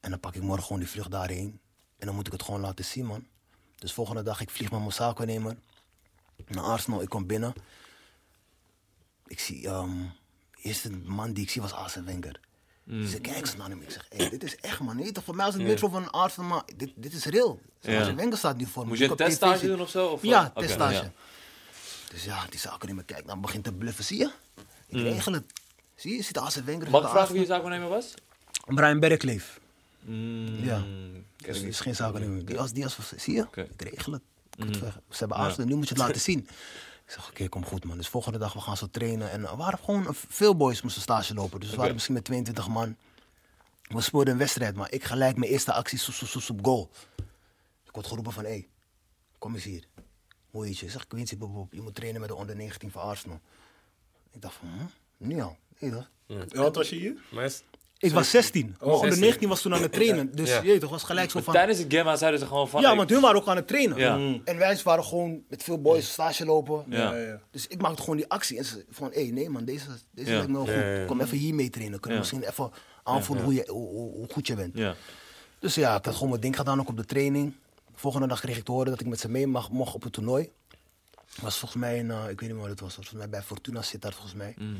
En dan pak ik morgen gewoon die vlucht daarheen. En dan moet ik het gewoon laten zien, man. Dus volgende dag, ik vlieg met mijn zaakwaarnemer naar Arsenal. Ik kom binnen. Ik zie, ehm de eerste man die ik zie was Arsene Wenger. Mm. Dus ik kijk zo naar hem. Ik zeg, hey, dit is echt man. Nee, toch voor mij was het meer zo van Arsenal, maar dit, dit is real. Ja. Arsene Wenger staat nu voor me. Moest je een teststage doen of zo? Of ja, wat? Oké, teststage. ja. Dus ja, die zaken in me kijkt, dan begint te bluffen. Zie je? Ik regel het. Zie je, ziet Arsene Wenger. Mm. Mag ik vragen wie je zaakwaarnemer was? Brian Bergleef. Mm, Ja. Dus is niet. geen zaken Die als, die als, zie je? Mm. Ik regel het. Weg. Ze hebben Arsenal, nu moet je het laten zien. Ik zeg, oké, kom goed man. Dus volgende dag, we gaan zo trainen. En er waren gewoon een- veel boys moesten stage lopen. Dus we waren misschien met 22 man. We speelden een wedstrijd, maar ik gelijk mijn eerste actie, soep, soep, soep, soep, goal. Ik word geroepen van, hé, hey, kom eens hier. Hoe heet je? Ik zeg, Quincy, bob, je moet trainen met de onder 19 van Arsenal. Ik dacht van, hm? nu al. Weet je toch? En wat was je hier? Maar is- Ik was 16. Maar onder 16. 19 was toen aan het trainen. Dus Ja. je toch, was gelijk zo van... Tijdens het gamma zeiden ze gewoon van... Ja, want hun waren ook aan het trainen. Ja. En wij waren gewoon met veel boys stage lopen. Ja. Ja, ja. Dus ik maakte gewoon die actie. En ze van, hé, nee man, deze, deze Ja. lijkt me wel goed. Ja, ja, ja. Kom even hier mee trainen. Kunnen misschien even aanvoelen Hoe, je, hoe, hoe- hoe goed je bent. Ja. Dus ja, ik had gewoon mijn ding gedaan, ook op de training. Volgende dag kreeg ik te horen dat ik met ze mee mag, mocht op het toernooi. Was volgens mij, in, eh, ik weet niet meer wat het was, volgens mij bij Fortuna zit daar volgens mij. Mm.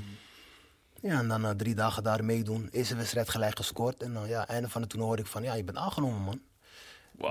Ja, en dan eh, drie dagen daar meedoen. Eerste wedstrijd gelijk gescoord. En dan ja, einde van het toernooi hoorde ik van, ja, je bent aangenomen man.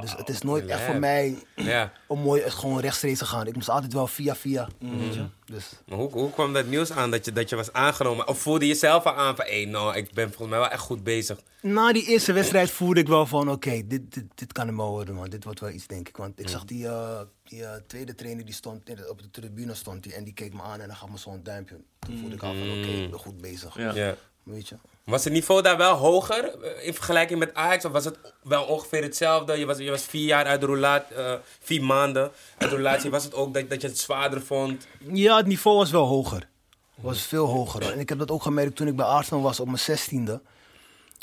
Dus het is nooit echt voor mij Ja. om mooi gewoon rechtstreeks te gaan. Ik moest altijd wel via via. Weet je? Dus Maar hoe, hoe kwam dat nieuws aan dat je, dat je was aangenomen? Of voelde je jezelf al aan van, hé, nou, ik ben volgens mij wel echt goed bezig. na die eerste wedstrijd voelde ik wel van oké, dit, dit, dit kan hem wel worden man. Dit wordt wel iets denk ik. Want ik zag die, eh, die eh, tweede trainer die stond op de tribune stond die, en die keek me aan en dan gaf me zo'n duimpje. Toen voelde ik al van oké, ik ben goed bezig. Ja. Ja. Weet je? Was het niveau daar wel hoger eh, in vergelijking met Ajax? Of was het wel ongeveer hetzelfde? Je was, je was vier jaar uit de roulatie, eh, vier maanden uit de roulatie. Was het ook dat, dat je het zwaarder vond? Ja, het niveau was wel hoger. Was veel hoger. En ik heb dat ook gemerkt toen ik bij Arsenal was op mijn zestiende.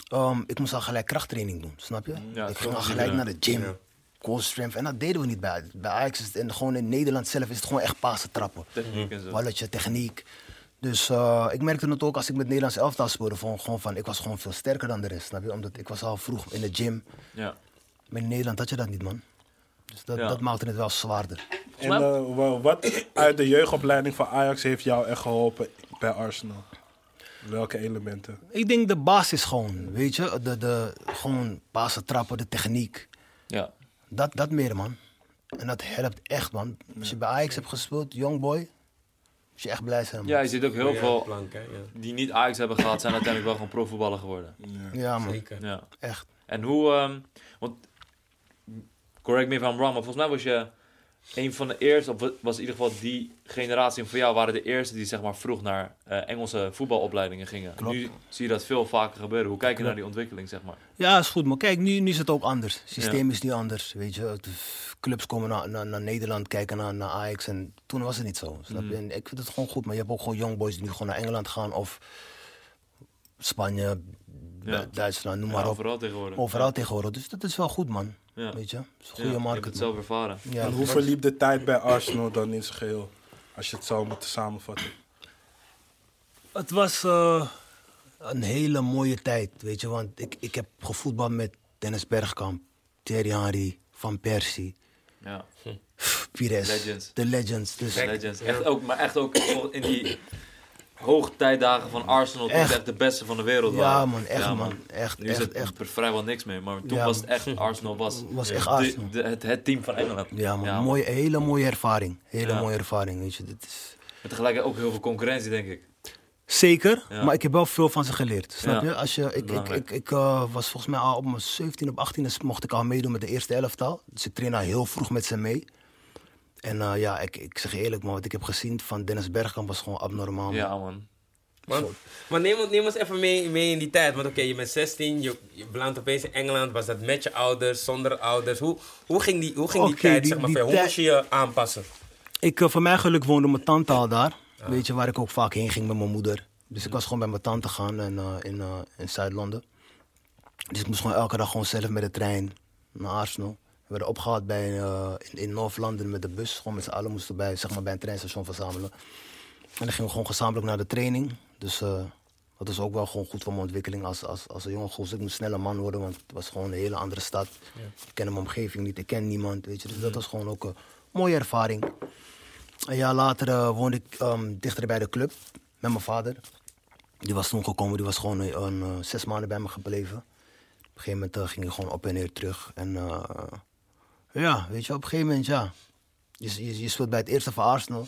Ehm, ik moest al gelijk krachttraining doen, snap je? Ja, ik ging al gelijk ja. naar de gym. Ja. strength. En dat deden we niet bij, bij Ajax. Is het, en gewoon in Nederland zelf is het gewoon echt pasen trappen. Techniek en zo. Balletje, techniek. Dus eh, ik merkte het ook als ik met Nederlands elftal speelde. Van, gewoon van, ik was gewoon veel sterker dan de rest. Snap je? Omdat ik was al vroeg in de gym. Ja. Maar in Nederland had je dat niet, man. Dus dat, Ja. dat maakte het wel zwaarder. En eh, wa- wat uit de jeugdopleiding van Ajax heeft jou echt geholpen bij Arsenal? Welke elementen? Ik denk de basis gewoon, weet je. De, de, gewoon pasen, trappen, de techniek. Ja. Dat, dat meer, man. En dat helpt echt, man. Als je bij Ajax hebt gespeeld, youngboy, moet je echt blij zijn, man. ja, je ziet ook heel Ja, veel plank, hè, ja. die niet Ajax hebben gehad, zijn uiteindelijk wel gewoon profvoetballer geworden. Ja, man. Zeker. Ja. Echt. En hoe, ehm, want, correct me if I'm wrong, maar volgens mij was je een van de eerste, of was in ieder geval die generatie van jou, waren de eerste die zeg maar vroeg naar eh, Engelse voetbalopleidingen gingen. Klopt. Nu zie je dat veel vaker gebeuren. Hoe kijk je naar die ontwikkeling, zeg maar? Ja, is goed. Maar kijk, nu, nu is het ook anders. Het systeem is nu anders, weet je. Clubs komen naar, naar, naar Nederland, kijken naar, naar Ajax. En toen was het niet zo. En ik vind het gewoon goed. Maar je hebt ook gewoon youngboys die nu gewoon naar Engeland gaan. Of Spanje, Ja. Duitsland, noem Ja, maar op. overal tegenwoordig. Overal tegenwoordig. Dus dat is wel goed, man. Ja. Weet je? Het is een Ja, goede je hebt markt. het zelf ervaren. Ja, en hoe verliep de tijd bij Arsenal dan in zijn geheel? Als je het zou moeten samenvatten. Het was eh, een hele mooie tijd, weet je. Want ik, ik heb gevoetbald met Dennis Bergkamp, Thierry Henry, Van Persie, Ja, Pires. Legends. De legends. Dus legends. Echt ook, maar echt ook in die hoogtijdagen van Arsenal, toen Echt. de beste van de wereld Ja, waren. man, echt, man. Echt, Nu is echt, het echt. vrijwel niks meer, maar toen Ja, was het echt, Arsenal was, Was echt Arsenal. de- het, het team van Engeland. Ja, man. Mooie, hele mooie ervaring. Hele Ja. mooie ervaring, weet je. Dit is... En tegelijkertijd ook heel veel concurrentie, denk ik. Zeker, Ja. maar ik heb wel veel van ze geleerd. Snap Ja. je? Als je ik ik, ik, ik eh, was volgens mij al op mijn 17 of 18 mocht ik al meedoen met de eerste elftal. Dus ik trainde heel vroeg met ze mee. En eh, ja, ik, ik zeg je eerlijk, man, wat ik heb gezien van Dennis Bergkamp was gewoon abnormaal. man. Ja, man. Man, maar neem, ons- neem ons even mee, mee in die tijd. Want oké, je bent 16, je, je belandt opeens in Engeland. Was dat met je ouders, zonder ouders? Hoe, hoe ging die, hoe ging die tijd, die- zeg maar, die? Hoe moest je je aanpassen? Ik, eh, voor mijn geluk woonde mijn tante al daar. Weet je, waar ik ook vaak heen ging met mijn moeder. Dus ik was gewoon bij mijn tante gaan en, eh, in, eh, in Zuid-Londen. Dus ik moest gewoon elke dag gewoon zelf met de trein naar Arsenal. We werden opgehaald bij, eh, in, in North-London met de bus. Gewoon met z'n allen moesten bij, zeg maar, bij een treinstation verzamelen. En dan gingen we gewoon gezamenlijk naar de training. Dus eh, dat is ook wel gewoon goed voor mijn ontwikkeling als, als, als een jonge gozer. Ik moest snel een man worden, want het was gewoon een hele andere stad. Ik ken mijn omgeving niet, ik ken niemand, weet je. Dus dat was gewoon ook een mooie ervaring. Een jaar later eh, woonde ik ehm, dichter bij de club met mijn vader. Die was toen gekomen, die was gewoon een, een, zes maanden bij me gebleven. Op een gegeven moment ging ik gewoon op en neer terug. En ja, weet je, op een gegeven moment ja. Je, je, je speelt bij het eerste van Arsenal.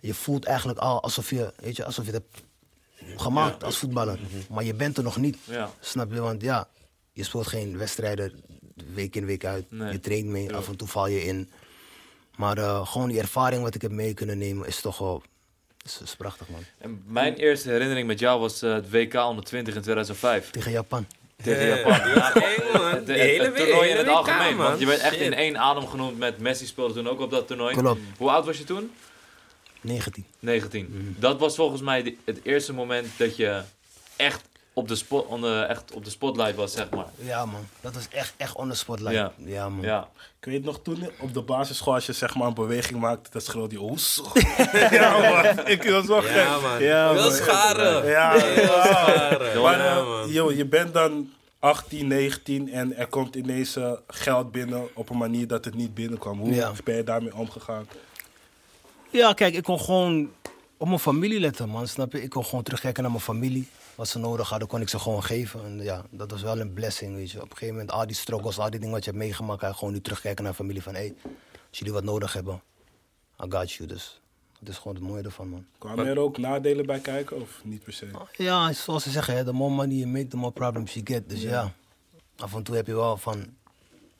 Je voelt eigenlijk al alsof je, weet je, alsof je het hebt gemaakt als voetballer. Maar je bent er nog niet. Ja. Snap je? Want ja, je speelt geen wedstrijden week in week uit. Nee. Je traint mee, af en toe val je in. Maar eh, gewoon die ervaring wat ik heb mee kunnen nemen is toch wel... Is, is prachtig, man. En mijn eerste herinnering met jou was eh, het WK onder 20 in 2005. Tegen Japan. Tegen Japan. Ja, De hele het toernooi in het algemeen, want je werd echt in één adem genoemd met Messi speelde toen ook op dat toernooi. Klopt. Hoe oud was je toen? 19. 19. Dat was volgens mij de- het eerste moment dat je echt op de, spot, on the- echt op de spotlight was, zeg maar. Ja, man. Dat was echt, echt on the spotlight. Ja. Ja, man. Ja. Ik weet nog toen op de basisschool, als je zeg maar een beweging maakte, dan schreeuwde je oes. ja, man. Ik was wel gek. Ja, man. Ja, Wil scharen. Ja, Wil ja. scharen. Maar Ja, eh, man. joh, je bent dan 18, 19 en er komt ineens eh, geld binnen op een manier dat het niet binnenkwam. Hoe Ja. ben je daarmee omgegaan? Ja, kijk, ik kon gewoon op mijn familie letten, man. Snap je? Ik kon gewoon terugkijken naar mijn familie. Wat ze nodig hadden, kon ik ze gewoon geven. En ja, dat was wel een blessing, weet je. Op een gegeven moment, al die struggles, al die dingen wat je hebt meegemaakt, ga je gewoon nu terugkijken naar familie van, hé, hey, als jullie wat nodig hebben, I got you. Dus dat is gewoon het mooie ervan, man. Kwamen er ook nadelen bij kijken of niet per se? Ja, zoals ze zeggen, hè, the more money you make, the more problems you get. Dus ja, af en toe heb je wel van,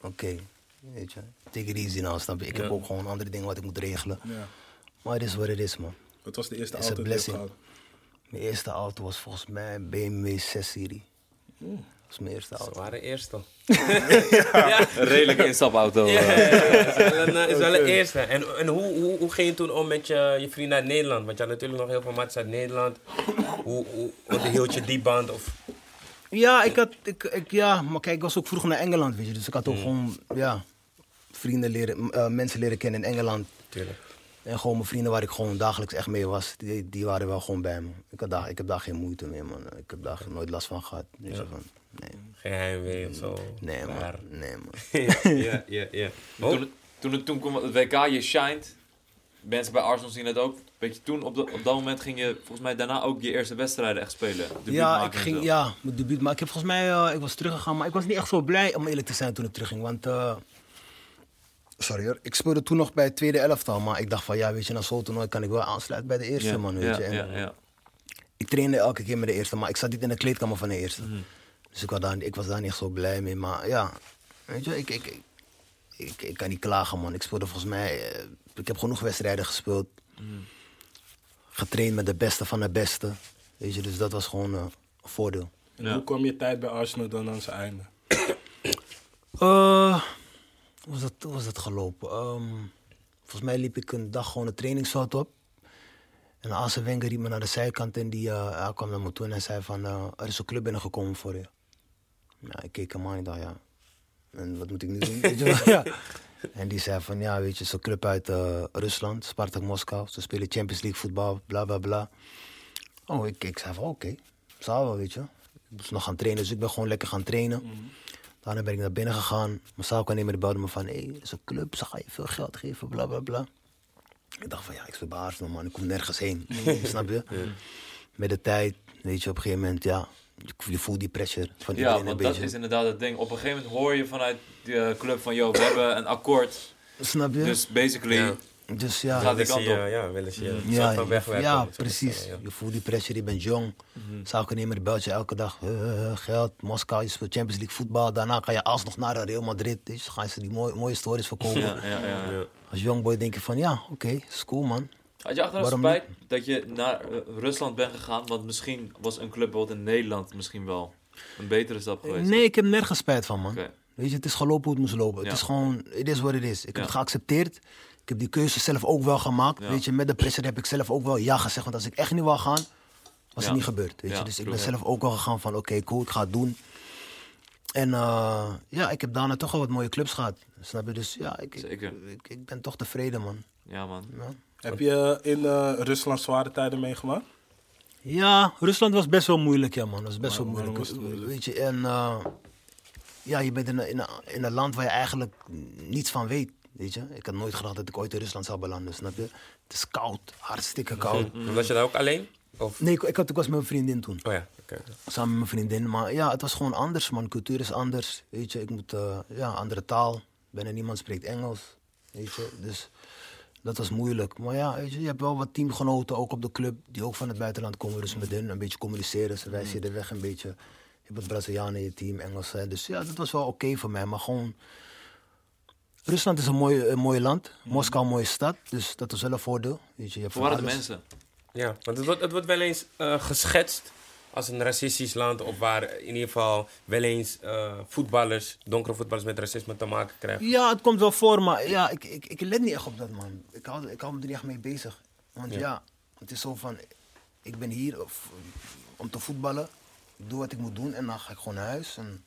oké, weet je, take it easy nou, snap je? Ik heb ook gewoon andere dingen wat ik moet regelen. Maar het is wat het is, man. Wat was de eerste auto die je? Mijn eerste auto was volgens mij een BMW 6-serie. Dat was mijn eerste Ze auto. waren eerste. Een redelijke instapauto. Ja, eh. ja, ja, is wel een, is wel een eerste. En, en hoe, hoe, hoe ging je toen om met je, je vrienden uit Nederland? Want je had natuurlijk nog heel veel matchen uit Nederland. Hoe, hoe, hoe hield je die band? Of, Ja, ik had, ik, ik, ja, maar kijk, ik was ook vroeg naar Engeland, weet je. Dus ik had ook Mm. gewoon, ja, vrienden leren, eh, mensen leren kennen in Engeland. Tuurlijk. En gewoon mijn vrienden waar ik gewoon dagelijks echt mee was, die, die waren wel gewoon bij me. Ik, had daar, ik heb daar geen moeite mee, man. Ik heb daar nooit last van gehad. Je, van, nee, Geen heimwee of zo. nee, man. Maar- Nee, man. ja, ja, ja. Maar Toen, toen, het- toen kwam het WK, je shined. Mensen bij Arsenal zien het ook. Weet je, toen op, de, op dat moment ging je volgens mij daarna ook je eerste wedstrijden echt spelen. Debuut Ja, ik ging, ja, mijn debuut. Maar ik heb volgens mij, eh, ik was teruggegaan, maar ik was niet echt zo blij om eerlijk te zijn toen ik terugging. Want, eh, sorry hoor, ik speelde toen nog bij het tweede elftal. Maar ik dacht van, ja, weet je, na zo'n toernooi kan ik wel aansluiten bij de eerste, ja, man. Weet ja, je. En, ja, ja. Ik trainde elke keer met de eerste, maar ik zat niet in de kleedkamer van de eerste. Mhm. Dus ik was, daar, ik was daar niet zo blij mee. Maar ja, weet je, ik, ik, ik, ik, ik kan niet klagen, man. Ik speelde volgens mij, eh, ik heb genoeg wedstrijden gespeeld. Mhm. Getraind met de beste van de beste. Weet je, dus dat was gewoon eh, een voordeel. Ja. Hoe kwam je tijd bij Arsenal dan aan zijn einde? Eh, hoe was dat, hoe was dat gelopen? Ehm, volgens mij liep ik een dag gewoon een trainingsveld op. En Asse Wenger riep me naar de zijkant en die eh, kwam naar me toe en hij zei van... eh, er is een club binnengekomen voor je. Ja, ik keek hem aan en dacht, ja... En wat moet ik nu doen? Ja. En die zei van, ja, weet je, een club uit eh, Rusland, Spartak Moskou. Ze spelen Champions League voetbal, bla bla bla. Oh, ik, ik zei van, oké, zou wel, weet je. Ik moest nog gaan trainen, dus ik ben gewoon lekker gaan trainen. Daarna ben ik naar binnen gegaan. Mijn zaakwaarnemer belde me van, hé, hey, is een club, ze gaan je veel geld geven, bla bla bla. Ik dacht van, ja, ik speel Arsenal, man, ik kom nergens heen. Snap je? Met de tijd, weet je, op een gegeven moment, ja, je, voelt die pressure van Ja, iedereen een want dat beetje. is inderdaad het ding. Op een gegeven moment hoor je vanuit de eh, club van... Yo, we hebben een akkoord. Snap je? Dus basically... Ja. Dus ja, Gaat die kant je, op. ja, willen ze je een ja, van wegwerken. ja, precies. Je voelt die pressure, je bent jong. Zakennemer belt je elke dag. eh, eh, geld, Moskou, je speelt Champions League voetbal. Daarna ga je alsnog naar Real Madrid. Dus gaan ze die mooie, mooie stories verkopen. Ja, ja, ja. Ja. Als jongboy denk je van, ja, oké, is cool man. Had je achteraf Waarom spijt dat je naar eh, Rusland bent gegaan? Want misschien was een club bijvoorbeeld in Nederland misschien wel een betere stap geweest. Nee, ik heb nergens spijt van man. Weet je, het is gelopen hoe het moest lopen. Ja. Het is gewoon, het is wat het is. Ik heb het geaccepteerd. Ik heb die keuze zelf ook wel gemaakt. Ja. Weet je, met de pressure heb ik zelf ook wel ja gezegd. Want als ik echt niet wou gaan, was Ja. het niet gebeurd. Weet Ja, je? Dus ik ben zelf ook wel gegaan van oké, cool, ik ga het doen. En eh, ja, ik heb daarna toch wel wat mooie clubs gehad. Snap je? Dus ja, ik, ik, Zeker. ik, ik ben toch tevreden man. Ja, man. Ja. Heb je in eh, Rusland zware tijden meegemaakt? Ja, Rusland was best wel moeilijk, ja man. Dat was best wel moeilijk. was het moeilijk? Weet je, en eh, ja, je bent in in, een, in een land waar je eigenlijk niets van weet. Weet je, ik had nooit gedacht dat ik ooit in Rusland zou belanden, snap je? Het is koud, hartstikke koud. Was je daar ook alleen? Of? Nee, ik, ik, had, ik was met mijn vriendin toen. Oh ja, oké. Samen met mijn vriendin. Maar ja, het was gewoon anders, man. Cultuur is anders. Weet je, ik moet, eh, ja, andere taal. Bijna niemand spreekt Engels. Weet je, dus dat was moeilijk. Maar ja, weet je, je hebt wel wat teamgenoten, ook op de club, die ook van het buitenland komen. Dus met hen een beetje communiceren. Ze wijzen je de weg een beetje. Je hebt wat Brazilianen in je team, Engelsen. Dus ja, dat was wel oké voor mij. Maar gewoon, Rusland is een mooi, een mooi land. Moskou een mooie stad. Dus dat is wel een voordeel. Weet je, je waren de mensen? Ja, want het wordt, het wordt wel eens eh, geschetst als een racistisch land. Of waar in ieder geval wel eens eh, voetballers, donkere voetballers met racisme te maken krijgen. Ja, het komt wel voor, maar ja, ik, ik, ik let niet echt op dat, man. Ik hou, ik hou me er niet echt mee bezig. Want Ja. ja, het is zo van, ik ben hier of, om te voetballen. Ik doe wat ik moet doen en dan ga ik gewoon naar huis. En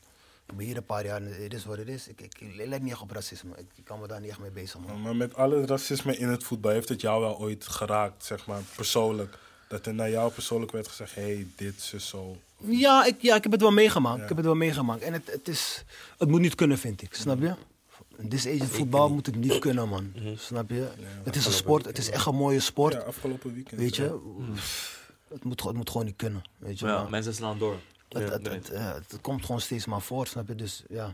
ik ben hier een paar jaar en het is wat het is. Ik, ik, ik let niet echt op racisme. Ik, ik kan me daar niet echt mee bezig, man. Maar met al het racisme in het voetbal, heeft het jou wel ooit geraakt, zeg maar, persoonlijk? Dat er naar jou persoonlijk werd gezegd, hé, hey, dit is zo. Ja, ik, ja, ik heb het wel meegemaakt. Ja. Ik heb het wel meegemaakt. En het, het, is, het moet niet kunnen, vind ik. Snap je? In this age voetbal moet het niet kunnen, man. Snap je? het is een sport. Het is echt een mooie sport. Ja, afgelopen weekend. Weet ja. je? Het, moet, gewoon- het moet gewoon niet kunnen. Weet je? Ja, maar mensen slaan door. Het, Ja, het, nee. het, het komt gewoon steeds maar voor, snap je? Dus ja,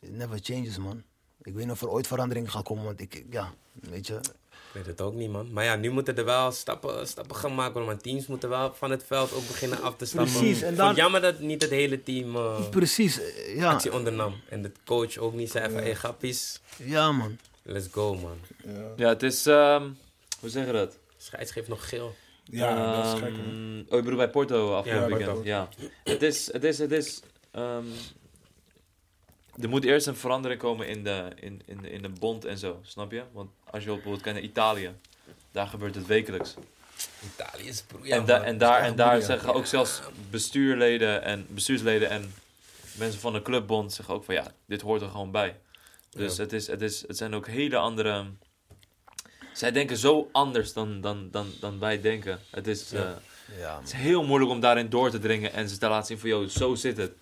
it never changes, man. Ik weet niet of er ooit verandering gaat komen, want ik, ik- ja, weet je. Ik weet het ook niet, man. Maar ja, nu moeten er wel stappen, stappen gemaakt worden. Maar teams moeten wel van het veld ook beginnen af te stappen. Precies, en dan- jammer dat niet het hele team eh, Precies, eh, ja, actie ondernam. En de coach ook niet zei van, hé hey, grappies, ja, man. let's go, man. Ja, Ja, het is... ehm, hoe zeg je dat? Scheids geeft nog geel. Ja dat is gek. Ehm, Oh, je bedoelt bij Porto afgelopen Ja, weekend. Porto. Ja. Het is... Het is, het is ehm, er moet eerst een verandering komen in de, in, in, de, in de bond en zo, snap je? Want als je bijvoorbeeld kijkt naar Italië, daar gebeurt het wekelijks. Italië is en, da- en daar, en daar zeggen ook zelfs bestuurleden en, bestuursleden en mensen van de clubbond zeggen ook van ja, dit hoort er gewoon bij. Dus Ja. het, is, het, is, het zijn ook hele andere... Zij denken zo anders dan, dan, dan, dan wij denken. Het is, eh, Ja, het is heel moeilijk om daarin door te dringen en ze te laten zien van, joh, zo zit het.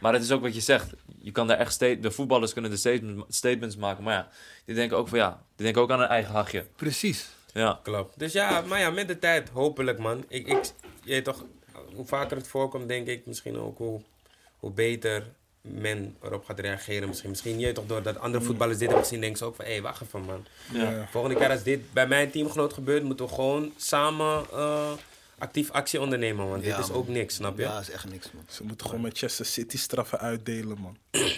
Maar het is ook wat je zegt. Je kan daar echt de voetballers kunnen de statement- statements maken. Maar ja, die denken ook van ja, die denken ook aan een eigen hachje. precies. Ja, Klopt. Dus ja, maar ja, met de tijd, hopelijk man. Ik, ik, je weet toch, hoe vaker het voorkomt, denk ik misschien ook hoe, hoe beter men erop gaat reageren. Misschien, misschien je weet toch, doordat andere voetballers dit hebben gezien, denken ze ook van, hé, wacht even man. ja. Volgende keer als dit bij mijn teamgenoot gebeurt, moeten we gewoon samen eh, actief actie ondernemen, want Ja, dit is man. ook niks, snap je? Ja, is echt niks, man. Ze moeten gewoon Manchester City straffen uitdelen, man.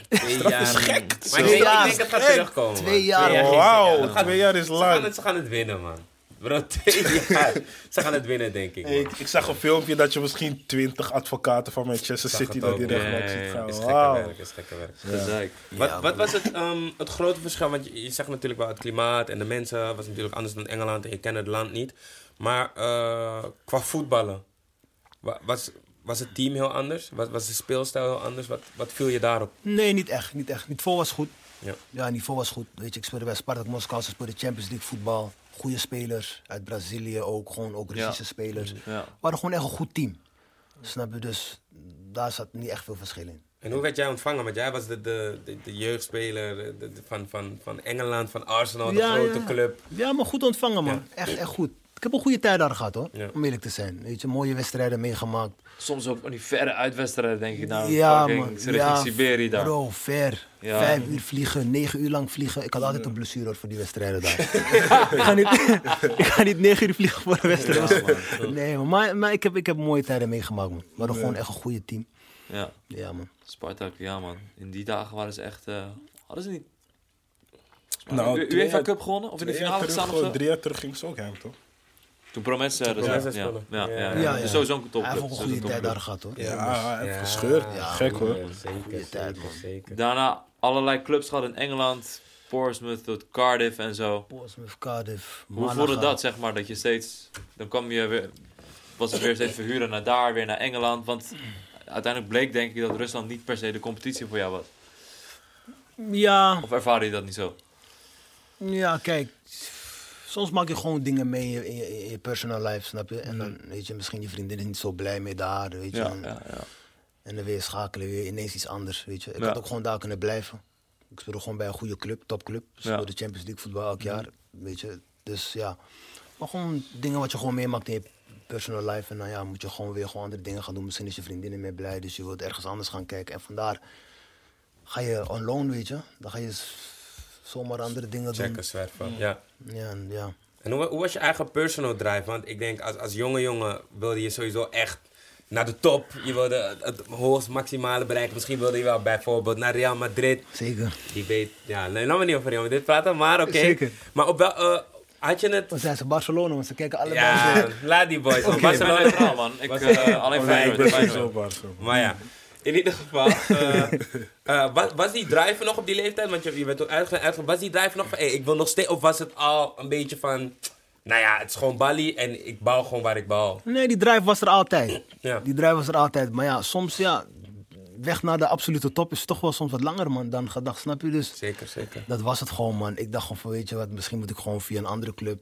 Twee Straf jaar is niet. gek. Maar ik Twee denk, ik jaar denk is het gaat terugkomen. Twee jaar, Wauw, dat twee jaar is Ze gaan, lang. het, ze gaan het winnen, man. Bro, twee jaar. Ze gaan het winnen, denk ik. Ik, ik zag een filmpje dat je misschien 20 advocaten van Manchester City dat die rechtbank ziet gaan. Is gekke werk, is gekke werk. Wat, Ja, wat was het, ehm, het grote verschil? Want je, je zegt natuurlijk wel het klimaat en de mensen was natuurlijk anders dan Engeland en je kent het land niet. Maar eh, qua voetballen, wa- was, was het team heel anders? Was, was de speelstijl heel anders? Wat, wat viel je daarop? Nee, niet echt. Niet echt. Het niveau was goed. Ja. Ja, het niveau was goed. Weet je, ik speelde bij Spartak Moskou, ze speelden Champions League voetbal. Goede spelers. Uit Brazilië ook, gewoon ook Russische Ja. spelers. We Ja. hadden gewoon echt een goed team. Snap je? Dus daar zat niet echt veel verschil in. En hoe werd jij ontvangen? Want jij was de, de, de, de jeugdspeler de- de- de- van, van, van Engeland, van Arsenal, de Ja, grote ja. club. Ja, maar goed ontvangen, man. Echt, echt goed. Ik heb een goede tijd daar gehad, hoor. Ja. Om eerlijk te zijn. Weet je, mooie wedstrijden meegemaakt. Soms ook van die verre uitwedstrijden denk ik nou, ja, man. richting Ja, Siberië daar. Bro, ver. Ja. Vijf uur vliegen, negen uur lang vliegen. Ik had altijd een blessure hoor, voor die wedstrijden daar. ik, ga niet, ik ga niet negen uur vliegen voor een wedstrijd. Man. nee, man. Maar, maar ik, heb, ik heb mooie tijden meegemaakt, man. We hadden gewoon echt een goede team. Ja, Ja, man. Spartak, ja man. In die dagen waren ze echt, eh, hadden ze niet... Nou, U- twee UEFA jaar- Cup gewonnen? Of in de finale gestaan of zo? Drie jaar terug ging ze ook hem, toch? Toen Promes uh, Promes ja, ja, ja, Ja, ja. ja. Dus sowieso een top. Hij heeft een goede tijd daar gehad, hoor. Ja, hij heeft Ja. gescheurd. Ja, Gek hoor. Goeie tijd, man. zeker. Daarna allerlei clubs gehad in Engeland. Portsmouth tot Cardiff en zo. Portsmouth, Cardiff, Hoe Malaga. voelde dat, zeg maar, dat je steeds... Dan kwam je weer... Was het weer steeds verhuren naar daar, weer naar Engeland. Want uiteindelijk bleek denk ik dat Rusland niet per se de competitie voor jou was. Ja, Of ervaarde je dat niet zo? ja, kijk. Soms maak je gewoon dingen mee in je, in personal life, snap je? En dan, weet je, misschien je vriendin is niet zo blij mee daar, weet je. Ja, En- ja, ja. En dan weer schakelen, weer ineens iets anders, weet je. Ik had ook gewoon daar kunnen blijven. Ik speelde gewoon bij een goede club, topclub. Mhm. speelde Champions League voetbal elk jaar, weet je. Dus ja, maar gewoon dingen wat je gewoon meemaakt in je personal life. En dan ja, moet je gewoon weer gewoon andere dingen gaan doen. Misschien is je vriendin niet meer blij, dus je wilt ergens anders gaan kijken. En vandaar ga je on loan, weet je. Dan ga je zomaar andere dingen doen. Checken, zwerven. Ja. Ja, en ja. En hoe, hoe was je eigen personal drive? Want ik denk, als, als jonge jongen wilde je sowieso echt naar de top. Je wilde het, het hoogst maximale bereiken. Misschien wilde je wel bijvoorbeeld naar Real Madrid. Zeker. Die weet, ja, nee, laat me niet over Real Madrid praten, maar oké. Zeker. Maar op wel, eh, had je het... Wat zijn ze? Barcelona, want ze kijken allebei. Ja, laat die boys. man. Ik ben Barcelona- neutraal, man. Ik, eh, alleen Oh, nee, ik Feyenoord. ben Feyenoord. sowieso Barca. Maar ja, in ieder geval. eh, eh, was, was die drive nog op die leeftijd? Want je, je bent toen uitgegaan. Uitge was die drive nog van, hey, ik wil nog steeds. Of was het al een beetje van. Nou ja, het is gewoon Bali en ik bouw gewoon waar ik bouw. Nee, die drive was er altijd. Ja. Die drive was er altijd. Maar ja, soms ja, weg naar de absolute top is toch wel soms wat langer man dan gedacht, snap je? Dus Zeker, zeker. dat was het gewoon man. Ik dacht gewoon van weet je wat, misschien moet ik gewoon via een andere club.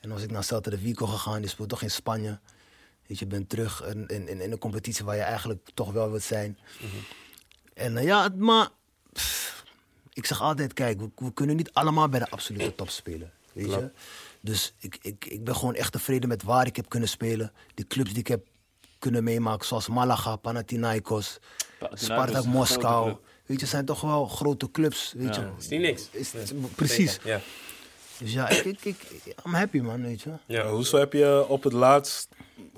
En was ik naar Celta de Vigo gegaan, die speelt toch in Spanje. Weet je, bent terug in, in, in een competitie waar je eigenlijk toch wel wilt zijn. En eh, ja, maar pff, ik zeg altijd, kijk, we, we kunnen niet allemaal bij de absolute top spelen. Weet je? Dus ik, ik, ik ben gewoon echt tevreden met waar ik heb kunnen spelen. De clubs die ik heb kunnen meemaken, zoals Malaga, Panathinaikos, Panathinaikos Spartak Moskou. Weet je, zijn toch wel grote clubs. Weet Ja. je? Is die niks? Is, Nee. precies. Zeker, Ja. Dus ja, ik, ik, ik, I'm happy man, weet je. ja. Uh, hoezo heb je op het laatst,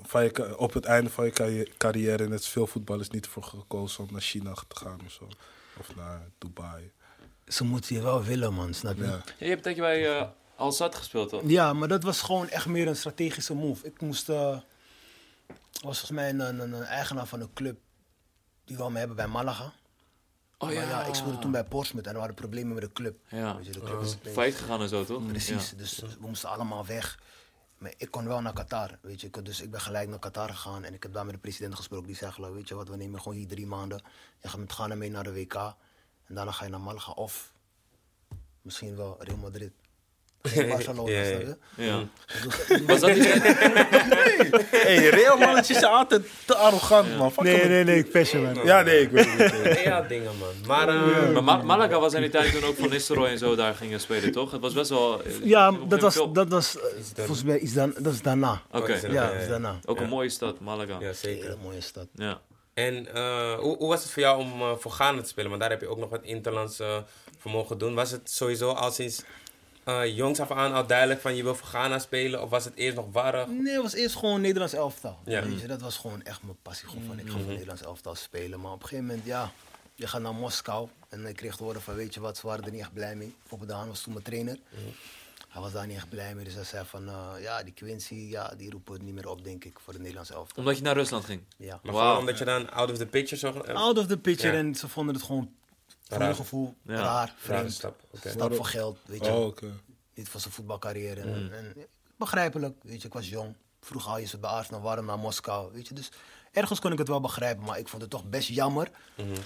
van je, op het einde van je carri- carrière, net veel voetballers niet voor gekozen om naar China te gaan of zo? Of naar Dubai? Ze moeten je wel willen man, snap je? Ja. Ja. Ja, je hebt denk je bij eh Al Sadd gespeeld, toch? maar dat was gewoon echt meer een strategische move. Ik moest, eh, was volgens mij een, een, een eigenaar van een club die wou me hebben bij Malaga. Oh Maar ja, ik speelde toen bij Portsmouth en er waren problemen met de club. Ja. Weet je, de club is Failliet gegaan en zo, toch? Precies, Ja. dus we moesten allemaal weg. Maar ik kon wel naar Qatar, weet je. Ik, dus ik ben gelijk naar Qatar gegaan en ik heb daar met de president gesproken. Die "Like, weet je wat, we nemen gewoon hier drie maanden. Je gaat met Ghana mee naar de WK. En daarna ga je naar Malaga of misschien wel Real Madrid. Of Barcelona, Ja, ja. Ja. Dus- Was dat niet... hey, Real mannetjes zijn altijd te arrogant, man. Fuck hem. nee, ik passion man. Ja, nee, ik weet het niet. Ja, dingen, man. Maar, eh, Maar Ma- Malaga was in die tijd toen ook Van Nistelrooy en zo daar gingen spelen, toch? Het was best wel... Ja, een dat was, dat was eh, volgens mij iets dan, dat is daarna. Oké, is? Ja, ja, dat is ja. daarna. ook een Ja. mooie stad, Malaga. ja, Ja. zeker. Hele mooie stad. En eh, hoe, hoe was het voor jou om voor Ghana te spelen? Want daar heb je ook nog wat interlands eh, voor mogen doen. Was het sowieso al sinds eh, jongs af aan al duidelijk van je wil voor Ghana spelen? Of was het eerst nog warrig? Nee, het was eerst gewoon Nederlands elftal. Ja. Weet je, dat was gewoon echt mijn passie. Gewoon van, ik ga voor Nederlands elftal spelen. Maar op een gegeven moment, ja, je gaat naar Moskou. En ik kreeg te horen van, weet je wat, ze waren er niet echt blij mee. Bijvoorbeeld Daan was toen mijn trainer. Hij was daar niet echt blij mee. Dus hij zei van, eh, ja, die Quincy, ja, die roepen het niet meer op, denk ik, voor de Nederlands elftal. Omdat je naar Rusland ging. Ja. Maar gewoon omdat je dan out of the picture zo... eh, Out of the picture Ja. en ze vonden het gewoon, voor gevoel, Ja. raar, vreemd. stap. Oké. Stap voor geld, weet je. Oh, oké. Niet voor zijn voetbalcarrière. En, en, begrijpelijk, weet je, ik was jong. Vroeger haal je ze bij Arsenal, waarom naar Moskou, weet je. Dus ergens kon ik het wel begrijpen, maar ik vond het toch best jammer.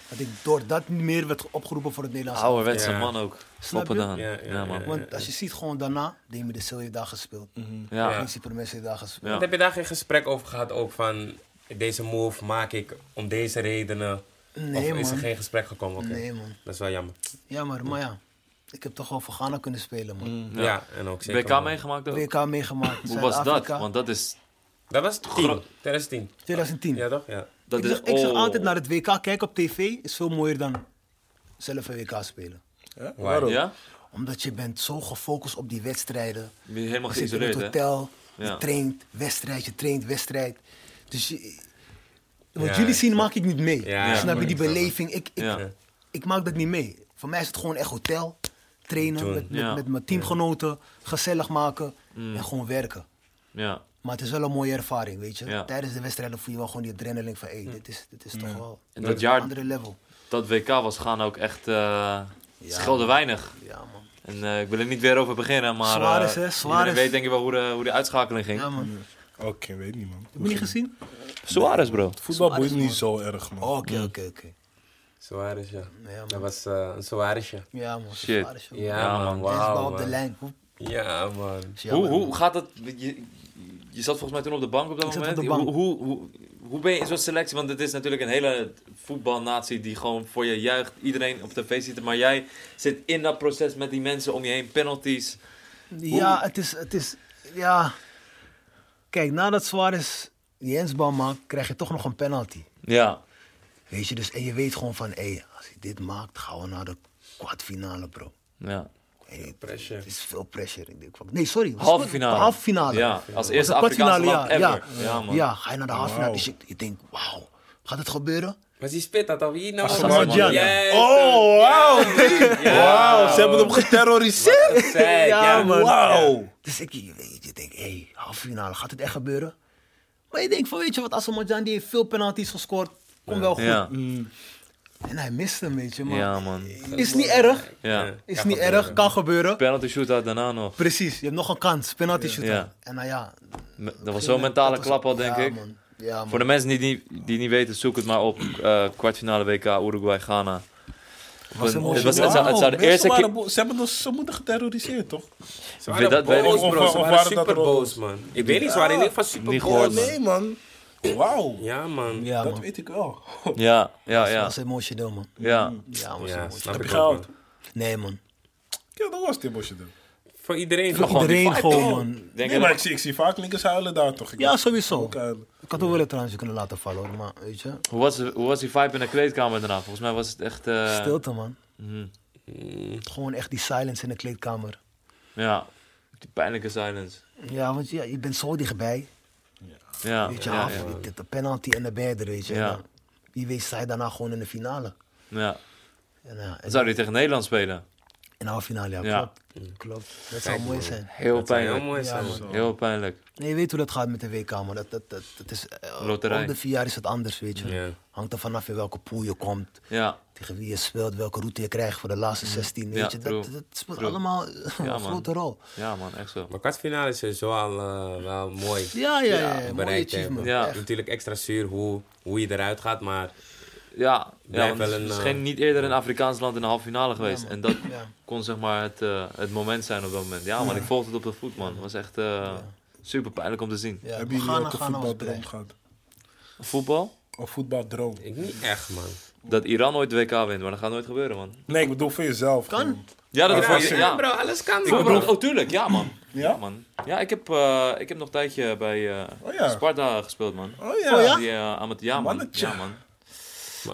Dat ik door dat niet meer werd opgeroepen voor het Nederlands. Ouderwetse Ja. man ook. Snap je? Poppendaan. Ja, Ja, ja, man. ja. Want als je ziet gewoon daarna, Demi de Sil heeft daar gespeeld. Ja. Ja. Quincy Promes heeft daar gespeeld. Ja. Heb je daar geen gesprek over gehad ook van... Deze move maak ik om deze redenen? Nee, of is er man. geen gesprek gekomen? Nee, man. Dat is wel jammer. Jammer, maar ja. Ik heb toch wel voor Ghana kunnen spelen, man. Ja, en ook zeker. WK meegemaakt ook? WK meegemaakt. Hoe was dat? Want dat is... Dat was 10. Gro- 2010. 2010. Ja, toch? Ja. Dat ik, is zeg, ik zeg oh. altijd naar het WK kijken op tv is veel mooier dan zelf een WK spelen. Ja? Waarom? Ja? Omdat je bent zo gefocust op die wedstrijden. Je bent helemaal Je zit in geïsoleerd, het hotel, Ja. je traint, wedstrijd, je traint, wedstrijd. Dus je, wat Ja, jullie zien maak ik niet mee. Ja, Snap je die beleving? Ik, ik, Ja. ik maak dat niet mee. Voor mij is het gewoon echt hotel, trainen Doen. met, met, Ja. met mijn teamgenoten, gezellig maken Mm. en gewoon werken. Ja. Maar het is wel een mooie ervaring, weet je. Ja. Tijdens de wedstrijden voel je wel gewoon die adrenaline van, hé, dit is, dit is toch wel En dat een jaar- andere level. Dat WK was gaan ook echt... eh scheelde weinig. Ja, man. En eh, ik wil er niet weer over beginnen, maar... Zwaar is, eh, hè? Zwaar iedereen is. weet denk ik wel hoe de, hoe de uitschakeling ging. Ja, man. Oké, weet niet, man. Heb je niet gezien? Suarez, bro. Voetbal Suarez, boeit niet zo erg, man. Oh, Oké, oké, oké. Suarez, ja. Ja, man. Dat was eh, een Suarezje. Ja, man. Shit. Ja, Ja, man. man. Wauw, op de man. lijn. Hoe- Ja, man. is Hoe, jammer, hoe man. gaat dat? Je, je zat volgens mij toen op de bank op dat Ik zat moment. op de bank. Hoe, hoe, hoe, hoe ben je in zo'n selectie? Want het is natuurlijk een hele voetbalnatie die gewoon voor je juicht. Iedereen op tv ziet het. Maar jij zit in dat proces met die mensen om je heen. Penalties. Ja, het is, het is, ja. Kijk, nadat Suarez die hensbal maakt, krijg je toch nog een penalty. Ja. Weet je, dus, en je weet gewoon van, hé, als hij dit maakt, gaan we naar de kwartfinale, bro. ja. Hey, Pressure. Het is veel pressure. Ik denk nee, sorry. Halve finale. Halve finale. Ja, als eerste de Afrikaanse ja, ever. Ja, Ja, man. Ja, ga je naar de halve finale. Wauw. Dus ik, ik denk, wauw, gaat het gebeuren? Maar die spit dat al wie nou? Yes, Oh, wauw. Ja. Wauw, ze hebben hem geterroriseerd. Ja, ja, man. Wauw. Dus ik, je weet, je denkt, hé, hey, halve finale, gaat het echt gebeuren? Maar je denkt van, weet je wat, Asamoah die heeft veel penalties gescoord, komt wel goed. Ja. En hij mist hem, weet je, man. ja, man. Is niet erg, Ja. is Kan niet gebeuren. erg, kan gebeuren. Penalty shootout daarna nog. Precies, je hebt nog een kans, penalty shootout. Ja. En nou ja. Me- Dat was zo'n mentale was- klap al, denk ja, ik. Man. Ja, man. Voor de mensen die het niet, die niet weten, zoek het maar op. Eh, kwartfinale WK Uruguay-Ghana. Was het een mooie was- het zou- het zou de Mensen eerste keer- Ze hebben dus zijn moeder geterroriseerd, toch? Ze waren Dat boos, bro. Of- Ze waren waren dat super er boos, man. Ik weet niet, ze waren in ieder geval super boos. gehoord, man. nee, man. Wauw. Ja, man. Ja, Dat man. weet ik wel. Ja, ja, Dat ja. was emotioneel, man. Ja, Ja, was Ja, emotioneel. snap Heb ik je man. Nee, man. Ja, dat was het emotioneel. Voor iedereen. Voor gewoon die iedereen vibe, gewoon, man. denk Nee, je maar dat- ik zie, ik zie vaak niks huilen daar, toch? Ik Ja, dacht, sowieso. ook huilen. Ik had ook wel een traantje kunnen laten vallen, hoor. Maar, weet je, hoe, was, hoe was die vibe in de kleedkamer daarna? Volgens mij was het echt... eh, stilte, man. mhm. Gewoon echt die silence in de kleedkamer. Ja, die pijnlijke silence. Ja, want ja, je bent zo dichtbij. Ja, Weet je, ja, af, ja. de, de penalty en de beide, weet je. En Ja. dan, wie weet je daarna gewoon in de finale. ja. En, ja, en- Dan zou hij tegen Nederland spelen. In de halve finale, ja, Ja. klopt. Klopt. Dat zou mooi zijn. Heel Dat zou heel pijnlijk. mooi Ja, zijn, man. man. Heel pijnlijk. Nee, je weet hoe dat gaat met de WK, man. Dat, dat, dat, dat is, eh, Loterij. Om de vier jaar is het anders, weet je. Hangt er vanaf in welke pool je komt, Ja, tegen wie je speelt, welke route je krijgt voor de laatste 16. Weet Ja, je. Dat, dat speelt True. allemaal een grote rol. ja man, echt zo. Maar kwartfinale is sowieso al eh, wel mooi. Ja, ja, ja. ja, bereikt achievement. Ja. Natuurlijk extra zuur hoe, hoe je eruit gaat, maar Ja, ja want wel het is een, geen, niet eerder een Afrikaans land in de halve finale geweest. en dat Ja. kon zeg maar het, eh, het moment zijn op dat moment. Ja, maar ik volgde het op de voet, man. Het was echt eh, super pijnlijk om te zien. Ja, Hebben jullie ook een voetbaldroom gehad? Voetbal? Een voetbaldroom? ik niet echt, man. Dat Iran ooit de WK wint, maar dat gaat nooit gebeuren, man. Nee, ik bedoel voor jezelf. Kan. gewoon. Ja, dat Ja, is ja, ja. bro, alles kan, Ik bedoel, oh, tuurlijk, ja, man. Ja? man. Ja, ik heb, eh, ik heb nog een tijdje bij eh, Oh ja. Sparta gespeeld, man. Oh ja. Oh ja? Die, eh, aan het, ja, man. Mannetje. Ja, man.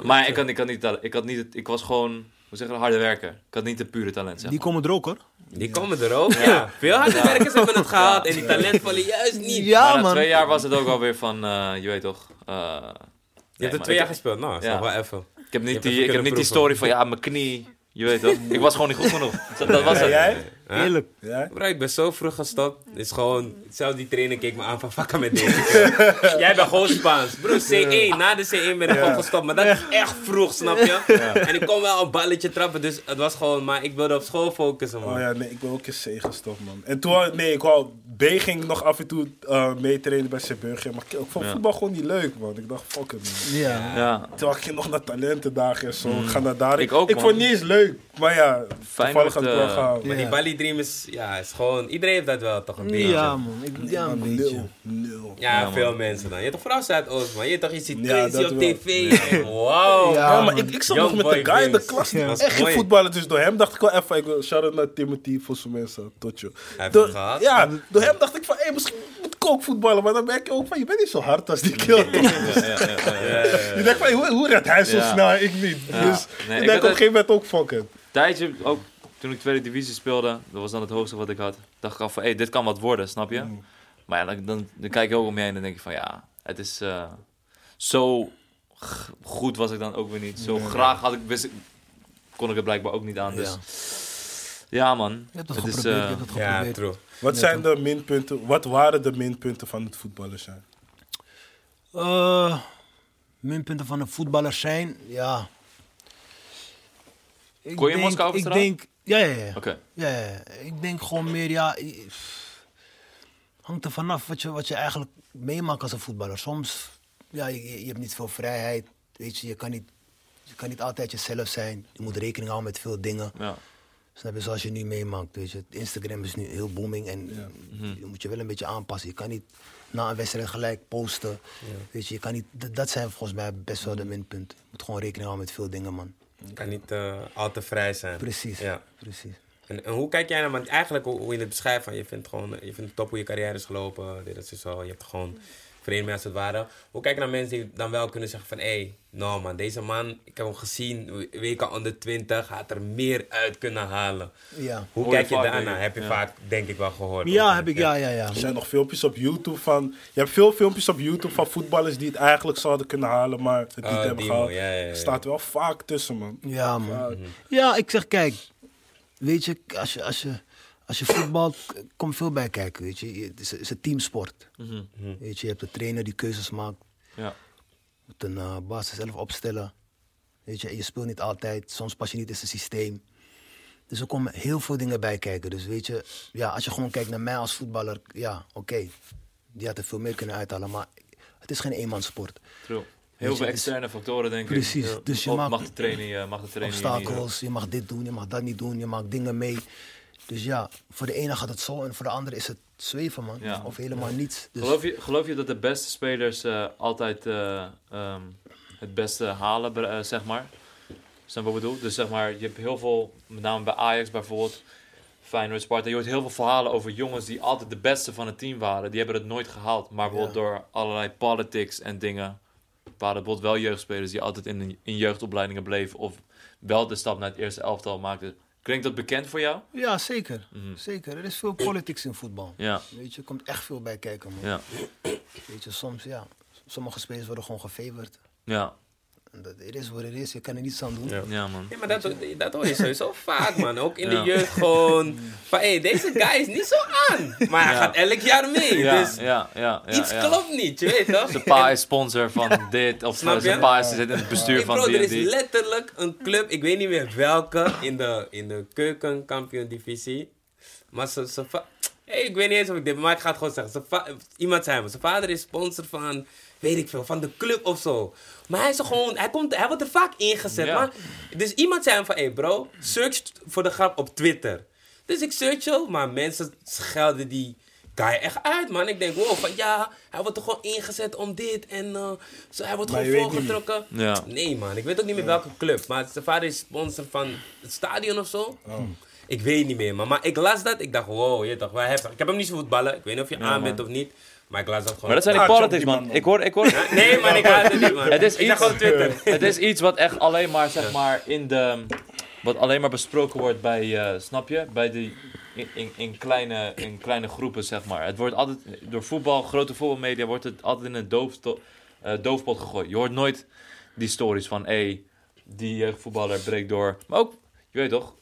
Maar ik had, ik had niet, ik had niet, ik was gewoon, hoe zeg je, dat, harde werker. Ik had niet het pure talent, zeg Die maar. komen er ook, hoor. Die komen er ook, ja. Veel harde werkers hebben het gehad en die talentvolle juist niet. Ja, maar man. twee jaar was het ook alweer van, eh, je weet toch. eh, Je nee, hebt er twee ik- jaar gespeeld, nou, dat is Ja. nog wel even. Ik heb niet die, ik heb niet die story van, ja, mijn knie. Je weet toch. Ik was gewoon niet goed genoeg. Dat, was het. jij? Eerlijk. Bro, ik ben zo vroeg gestopt. Het is gewoon, zelfs die trainer keek me aan van fuck met deze. Jij bent gewoon Spaans. Bro, C1, na de C1 ben ik gewoon gestopt. Maar dat is echt vroeg, snap je? En ik kon wel een balletje trappen, dus het was gewoon, maar ik wilde op school focussen, man. Oh ja, nee, ik ben ook in C gestopt, man. En toen, nee, ik wou, B ging ik nog af en toe eh meetrainen bij Zeeburger. Maar ik, ik vond Ja. voetbal gewoon niet leuk, man. Ik dacht, fuck it, man. Ja. Ja. Toen ik ging nog naar talentendagen en zo. Ik ga naar daar. Ik ook, Ik man. vond het niet eens leuk. Maar ja, toevallig had ik eh, wel gehaald. Maar die Ja. Dream is, ja, is gewoon, iedereen heeft dat wel toch een beetje. Ja, man. Ik, ja, een beetje. Nul. Nul. Ja, Ja, veel mensen dan. Je hebt toch vooral Zuidoost, man. Je hebt toch, je ziet Ja, Crazy dat op wel. tv. Wow. Ja, Ja, maar ik, ik zat nog met de guy in de klas. Is Echt geen mooi. voetballen. Dus door hem dacht ik wel even... Ik wil shout-out naar Timothy voor zijn mensen. Tot je. Hij heeft Door- het gehad. Ja, door hem dacht ik van... Hé, misschien moet ik ook voetballen. Maar dan merk je ook van... Je bent niet zo hard als die kill. Ja, ja, ja, ja, ja. Je denkt van... Hoe, hoe redt hij zo Ja. snel en ik niet? Ja. Dus Nee, ik denk op een het- gegeven moment ook fuck it. tijdje, ook toen ik tweede divisie speelde, dat was dan het hoogste wat ik had. Dacht ik al van, hé, dit kan wat worden, snap je? Mm. Maar ja, dan, dan, dan kijk je ook om je heen en dan denk je van, ja, het is eh, zo goed was ik dan ook weer niet. Zo graag had ik, wist ik, kon ik het blijkbaar ook niet aan. Dus Ja. ja, man. Je hebt het Het is, geprobeerd, eh, je hebt het Ja, true. Wat zijn de minpunten... Wat waren de minpunten van het voetballen zijn? Eh, minpunten van een voetballer zijn, ja. Ik Kon je denk- Moskou Ik denk, ja, ja, ja. Oké. Ja, ja, ja. ik denk gewoon meer, ja. Hangt er vanaf wat je, wat je eigenlijk meemaakt als een voetballer. Soms, ja, je, je hebt niet veel vrijheid. Weet je, je kan niet, je kan niet altijd jezelf zijn. Je moet rekening houden met veel dingen. Ja. Snap je, zoals je nu meemaakt. Weet je. Instagram is nu heel booming en je moet je wel een beetje aanpassen. Je kan niet na een wedstrijd gelijk posten. Weet je, je kan niet, dat zijn volgens mij best wel de minpunten. Je moet gewoon rekening houden met veel dingen, man. Kan niet eh, al te vrij zijn. Precies, Ja. precies. En, en hoe kijk jij naar, want eigenlijk hoe, hoe je het beschrijft, van, je vindt gewoon, je vindt het top hoe je carrière is gelopen, dit is zo, je hebt gewoon vreemd als het ware. Hoe kijk je naar mensen die dan wel kunnen zeggen van, hé, hey, nou man, deze man, ik heb hem gezien, WK onder 20, had er meer uit kunnen halen. Ja, Hoe Hoor kijk je daarna? Heb je Ja. vaak, denk ik wel gehoord. ja heb ik, ja, ja, ja. Er zijn nog filmpjes op YouTube van... Je hebt veel filmpjes op YouTube van voetballers die het eigenlijk zouden kunnen halen, maar het niet Oh, hebben die gehaald. man, ja, ja, ja. Er staat wel vaak tussen, man. Ja, man. Ja, ik zeg, kijk, weet je, als je, als je, als je voetbalt, k- komt veel bij kijken, weet je. Je- Het is, een teamsport. Mhm. Weet je, je hebt een trainer die keuzes maakt, Ja. moet een eh, basis zelf opstellen. Weet je, je speelt niet altijd, soms pas je niet in het systeem. Dus er komen heel veel dingen bij kijken. Dus weet je, ja, als je gewoon kijkt naar mij als voetballer, ja, oké. Die had er veel meer kunnen uithalen, maar het is geen eenmanssport. True. Heel je, veel dus- externe factoren, denk ik. Precies, dus je maakt- mag de trainen, je mag de trainen je niet, obstakels, je mag dit doen, je mag dat niet doen, je maakt dingen mee. Dus ja, voor de ene gaat het zo en voor de andere is het zweven, man. Ja. Of helemaal niets. Dus Geloof, je, geloof je dat de beste spelers eh, altijd eh, ehm, het beste halen, eh, zeg maar? Snap je wat ik bedoel? Dus zeg maar, je hebt heel veel, met name bij Ajax bijvoorbeeld, Feyenoord, Sparta, je hoort heel veel verhalen over jongens die altijd de beste van het team waren. Die hebben het nooit gehaald, maar bijvoorbeeld door allerlei politics en dingen waren bijvoorbeeld wel jeugdspelers die altijd in, in jeugdopleidingen bleven of wel de stap naar het eerste elftal maakten. Klinkt dat bekend voor jou? ja, zeker. Mhm. Zeker. Er is veel politics in voetbal. Ja, Weet je, er komt echt veel bij kijken, man. ja, Weet je, soms, ja, sommige spelers worden gewoon gefavored. ja. Het is wat het is, je kan er niets aan doen. Ja. Ja, man. Ja, maar dat, dat hoor je sowieso vaak, man. Ook in Ja. de jeugd gewoon. Van, hé, deze guy is niet zo aan. Maar hij Ja. gaat elk jaar mee. Ja, dus ja, ja, ja, iets ja. klopt niet, je weet toch? Zijn pa is sponsor van dit, of Snap je? zijn pa is zit in het bestuur Hey van bro, die er is letterlijk een club, ik weet niet meer welke, in de, in de keukenkampioen divisie. Maar ze, ze hey, ik weet niet eens of ik dit, maar ik ga het gewoon zeggen. Ze iemand zei me, zijn vader is sponsor van, weet ik veel, van de club of zo. Maar hij is er gewoon, hij, komt, hij wordt er vaak ingezet. Ja. Maar, dus iemand zei hem van, hé hey bro, search voor de grap op Twitter. Dus ik search zo, maar mensen schelden die guy echt uit, man. Ik denk, wow, van ja, hij wordt er gewoon ingezet om dit en eh, zo, hij wordt Maar gewoon voorgetrokken. Ja. Nee, man. Ik weet ook niet meer welke club. Maar zijn vader is sponsor van het stadion of zo. Oh. Ik weet niet meer, man. Maar ik las dat. Ik dacht, wow, je toch, waar heftig. Ik heb hem niet zo voetballen. Ik weet niet of je aan man. bent of niet. Maar ik gewoon. Maar dat zijn die Ah, chop politics, die man. Ik hoor, ik hoor, Nee, man, ik het niet, man. Het is iets- gewoon Twitter. het is iets wat echt alleen maar, zeg maar, in de... Wat alleen maar besproken wordt bij, eh, snap je? Bij die, in, in, in, kleine, in kleine groepen, zeg maar. Het wordt altijd, door voetbal, grote voetbalmedia, wordt het altijd in een doofsto, eh, doofpot gegooid. Je hoort nooit die stories van, hé, die jeugdvoetballer breekt door. Maar ook, je weet toch,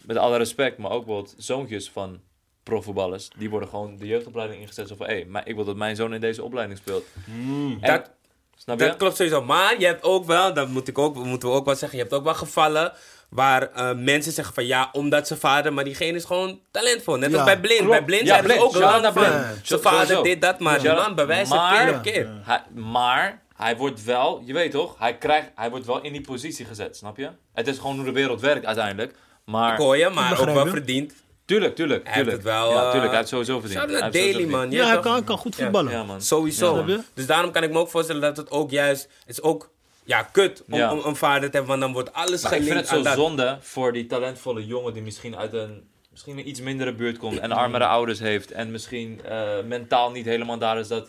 met alle respect, maar ook bijvoorbeeld zoontjes van profvoetballers, die worden gewoon de jeugdopleiding ingezet. Zo van, hé, maar ik wil dat mijn zoon in deze opleiding speelt. En- Dat, snap je? dat klopt sowieso. Maar je hebt ook wel, dat moet ik ook, moeten we ook wel zeggen. Je hebt ook wel gevallen waar eh, mensen zeggen van ja, omdat zijn vader, maar diegene is gewoon talentvol. Net als Ja, bij Blind. klopt. Bij Blind Ja, zeiden ze Blind. ook naar Blind. zijn vader dit, dat, maar out. man bewijst het Maar- keer op keer. Hij, maar hij wordt wel, je weet toch, hij, krijgt, hij wordt wel in die positie gezet, snap je? Het is gewoon hoe de wereld werkt uiteindelijk. Maar Ik hoor je, maar ook wel verdiend. Tuurlijk, tuurlijk, Hij tuurlijk. het wel, ja, eh, tuurlijk, hij heeft sowieso verdiend. Hij heeft Daily, man. Ja, hij kan, kan goed voetballen. verdiend. Ja, man. Sowieso. Dus daarom kan ik me ook voorstellen dat het ook juist... Het is ook ja, kut om, Ja. om een vader te hebben, want dan wordt alles Maar ik vind het zo dat. zonde voor die talentvolle jongen die misschien uit een, misschien een iets mindere buurt komt en armere ouders heeft en misschien eh, mentaal niet helemaal daar is dat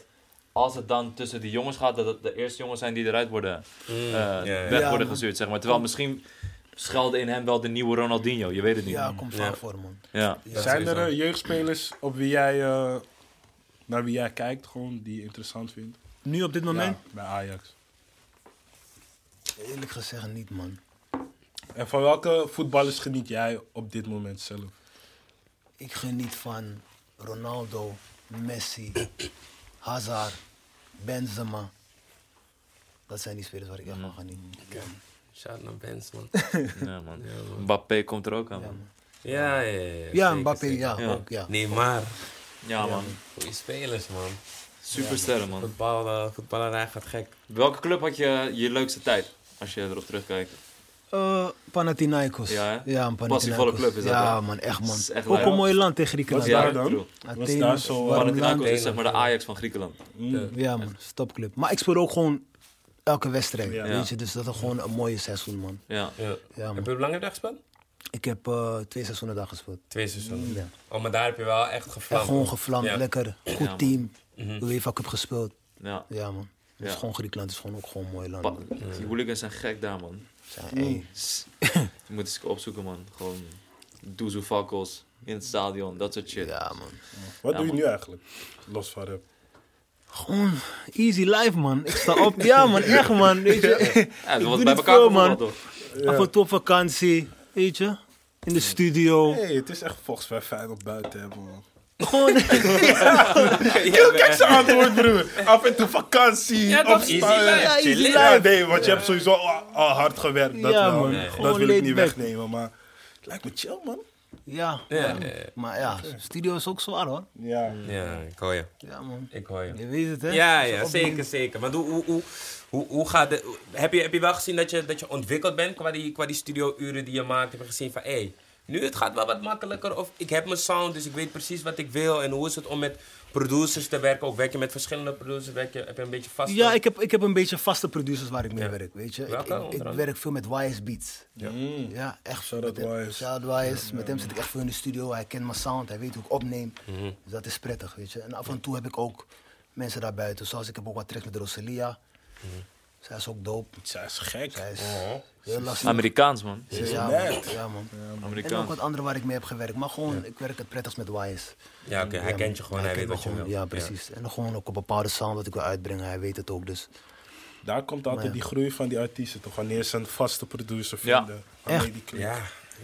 als het dan tussen die jongens gaat, dat het de eerste jongens zijn die eruit worden, eh, Mm, ja. weg worden man. gestuurd, zeg maar. Terwijl misschien schelde in hem wel de nieuwe Ronaldinho, je weet het niet. Ja, komt Ja. vaak voor, man. Ja. Ja, Zijn er eh, jeugdspelers op wie jij, eh, naar wie jij kijkt, gewoon, die je interessant vindt? Nu op dit moment? Ja, bij Ajax. Eerlijk gezegd niet, man. En van welke voetballers geniet jij op dit moment zelf? Ik geniet van Ronaldo, Messi, Hazard, Benzema. Dat zijn die spelers waar ik echt van geniet. Ja, Shout naar Benz, man. Ja, man. Mbappé komt er ook aan, man. man. Ja, ja, ja. ja, Mbappé, ja, Ja. ook, ja. Nee, maar. Ja, man. Goeie spelers, man. Supersterren, man. Voetbal, eh, voetballerij gaat gek. Welke club had je je leukste tijd, als je erop terugkijkt? Eh, Panathinaikos. Ja, hè? ja een Panathinaikos. Passievolle club is dat, Ja, man, echt, man. Is echt ook een mooi land tegen Wat Griekenland. is Ja, daar dan? Athene, daar zo... warm Panathinaikos is zeg maar de Ajax van Griekenland. Mm. Ja, man, stopclub. Maar ik speel ook gewoon elke wedstrijd, Ja. weet je. Dus dat is gewoon een mooie seizoen, man. Ja. Ja. Ja, man. Heb je hoe lang heb je daar gespeeld? Ik heb eh, twee seizoenen daar gespeeld. Twee seizoenen. Ja. Oh, maar daar heb je wel echt Echt gevlamd. gewoon gevlamd, Ja. lekker. Goed team. Mhm. UEFA Cup gespeeld. Ja. Ja, man. Dus Ja. gewoon Griekenland is gewoon ook gewoon een mooi land. Pa- man. die hooligans zijn gek daar, man. Zijn, Je moet eens opzoeken, man. Gewoon doezoe fakkels in het stadion, dat soort shit. ja, man. Wat Ja, doe je man. nu eigenlijk? Los van rap. Gewoon easy life, man. Ik sta op. Ja, man, echt, man. Weet je. Ja, ik dat was doe bij elkaar veel, man. toch? Af en toe op vakantie, weet je. In de studio. hey, het is echt volgens mij fijn op buiten hebben, man. Gewoon. Kijk zijn antwoord, broer. Af en toe vakantie. Ja, toch? Easy life. Ja, easy chillen. life. Ja, nee, want je hebt sowieso al, al hard gewerkt. Dat, Ja, wel. man. dat wil ik niet back. wegnemen, maar het lijkt me chill, man. Ja, Ja, man. ja, ja. Maar ja, studio is ook zwaar, hoor. Ja. Ja, ik hoor je. Ja, man. Ik hoor je. Je weet het, hè? Ja, ja, zeker, zeker. Maar hoe, hoe, hoe, hoe, hoe gaat het? Heb je, heb je wel gezien dat je, dat je ontwikkeld bent qua die, qua die studio-uren die je maakt? Heb je gezien van, hé, hey, nu het gaat wel wat makkelijker. Of ik heb mijn sound, dus ik weet precies wat ik wil. En hoe is het om met producers te werken? Ook werk je met verschillende producers? Werk je, heb je een beetje vast? Ja, ik heb, ik heb een beetje vaste producers waar ik mee Ja. werk, weet je. Ik, Welke, ik, onder ik andere? werk veel met YS Beats. Mm. Ja, echt. Shout-out met hem- YS. Shout-out YS. Met hem zit ik echt veel in de studio. Hij kent mijn sound, hij weet hoe ik opneem. Mhm. Dus dat is prettig, weet je. En af en toe heb ik ook mensen daarbuiten. Zoals ik heb ook wat tracks met Rosalia. Mhm. Zij is ook dope. Zij is gek. Zij is Oh. heel lastig. Amerikaans, man. Ja, is man. mad. ja, man. En ook wat andere waar ik mee heb gewerkt. Maar gewoon, ik werk het prettigst met YS. Ja, oké, hij Ja, kent je gewoon, hij, weet kent me wat je wil. Ja, precies. En dan gewoon ook een bepaalde sound wat ik wil uitbrengen. Hij weet het ook, dus Daar komt altijd Maar ja. die groei van die artiesten toch? Wanneer ze een vaste producer Ja. vinden. Echt? die klik. Ja,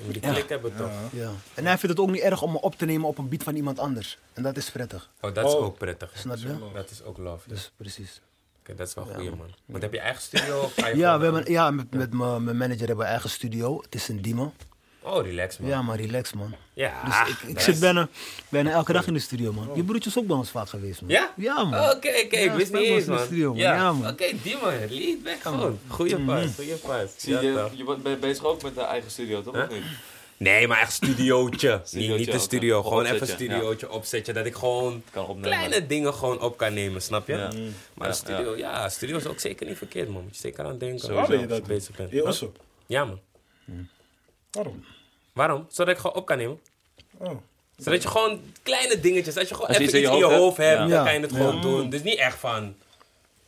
moet die klik hebben toch? Ja. En hij vindt het ook niet erg om me op te nemen op een beat van iemand anders. En dat is prettig. Oh, dat is Oh. ook prettig. Snap je? Dat is ook love. ja. Dus precies. Dat is wel goed, man. Want heb je eigen studio? Of ga je Ja, we hebben, ja met, met mijn mijn manager hebben we eigen studio. Het is in Diemen. Oh, relax, man. Ja, maar relax man. Ja, Dus ik, ik zit bijna, bijna elke dag in de studio man. Je broertje is ook bij ons vaak geweest man. Ja? Ja man. Oké, oké, ik Ja, wist niet eens, ons in de man. studio, man. Ja, Ja, man. Oké, die man, lead back gewoon. Goeie pas, goeie pas. Zie je, je bent be- bezig ook met de eigen studio, toch? Of niet? Nee, maar echt studiootje. niet, Studiootje, niet een studio, gewoon even een Opzetje, ja. studiootje opzetten. Dat ik gewoon kleine dingen gewoon op kan nemen, snap je? Ja. Maar Ja, een studio, ja. studio is ook zeker niet verkeerd, man. Moet je zeker aan denken. Waarom ben je dat? bezig bent. Huh? Osso, Ja, man. waarom? Waarom? Zodat ik gewoon op kan nemen. Oh. Zodat je gewoon kleine dingetjes, als je gewoon Als je even iets in je je hoofd hebt, hebt, dan ja. kan je het gewoon Ja. doen. Dus niet echt van,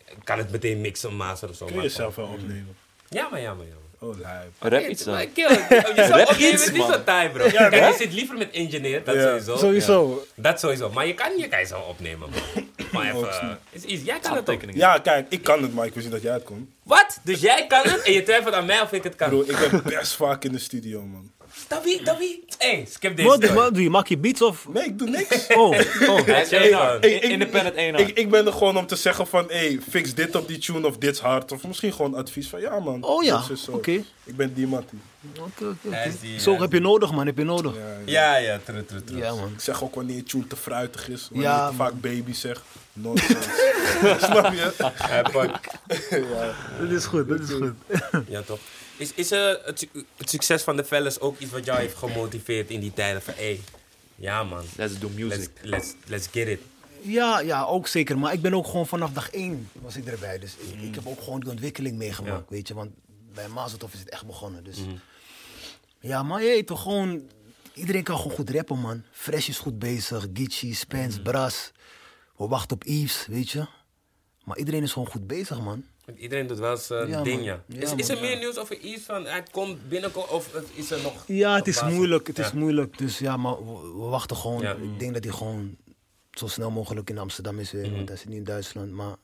ik kan het meteen mixen, masteren of zo. Kun je jezelf gewoon- wel opnemen? Ja, maar ja, maar ja. Oh, lijp. Rap iets dan. Maar kill, je zou Rap opnemen iets, is niet man. zo taai, bro. Kijk, je zit liever met engineer, dat Ja. sowieso. Sowieso. Dat sowieso. Maar je kan je kan je zo opnemen, man. Maar even, is iets. Jij kan het ook. Ja, kijk, ik kan het, maar ik wist niet dat jij het kon. Wat? Dus jij kan het en je twijfelt aan mij of ik het kan? Bro, ik ben best vaak in de studio, man. Dat wie, dat wie? Hey, skip deze. Wat, wat doe je? Maak je beats of? Nee, ik doe niks. Oh, oh. Hij is Hey, man. ik- Independent één Ik, ik ben er gewoon om te zeggen van, hey, fix dit op die tune of dit hard. Of misschien gewoon advies van, ja man. Oh ja, oké. Ik ben die mattie. Oké, oké, Hij oké. is die, Zo hij heb je nodig man, heb je nodig. Ja, ja. Ja, true, true, true. Ja man. Ik zeg ook wanneer je tune te fruitig is. Wanneer Ja, je te vaak baby zegt. Nonsense. Snap je? Pakt- Dat is goed, dat is goed. Ja, toch? Is, is eh, het, het succes van de fellas ook iets wat jou heeft gemotiveerd in die tijden van, hey, ja man, Let's do music. let's, let's get it. Ja, ja, ook zeker. Maar ik ben ook gewoon vanaf dag één was ik erbij. Dus ik, ik heb ook gewoon die ontwikkeling meegemaakt, weet je. Want bij Mazeltoff is het echt begonnen. Dus ja, maar je toch gewoon... Iedereen kan gewoon goed rappen, man. Fresh is goed bezig. Geechee, Spence, Bras. We wachten op Yves, weet je. Maar iedereen is gewoon goed bezig, man. Want Iedereen doet wel zijn Ja, ding, ja. Ja, Is, is er man. meer nieuws over iets van, hij komt binnenkomen of het is er nog... Ja, het is basis- moeilijk. Het is moeilijk. Dus ja, maar we, we wachten gewoon. Ik denk dat hij gewoon zo snel mogelijk in Amsterdam is weer. Want hij zit niet in Duitsland. Maar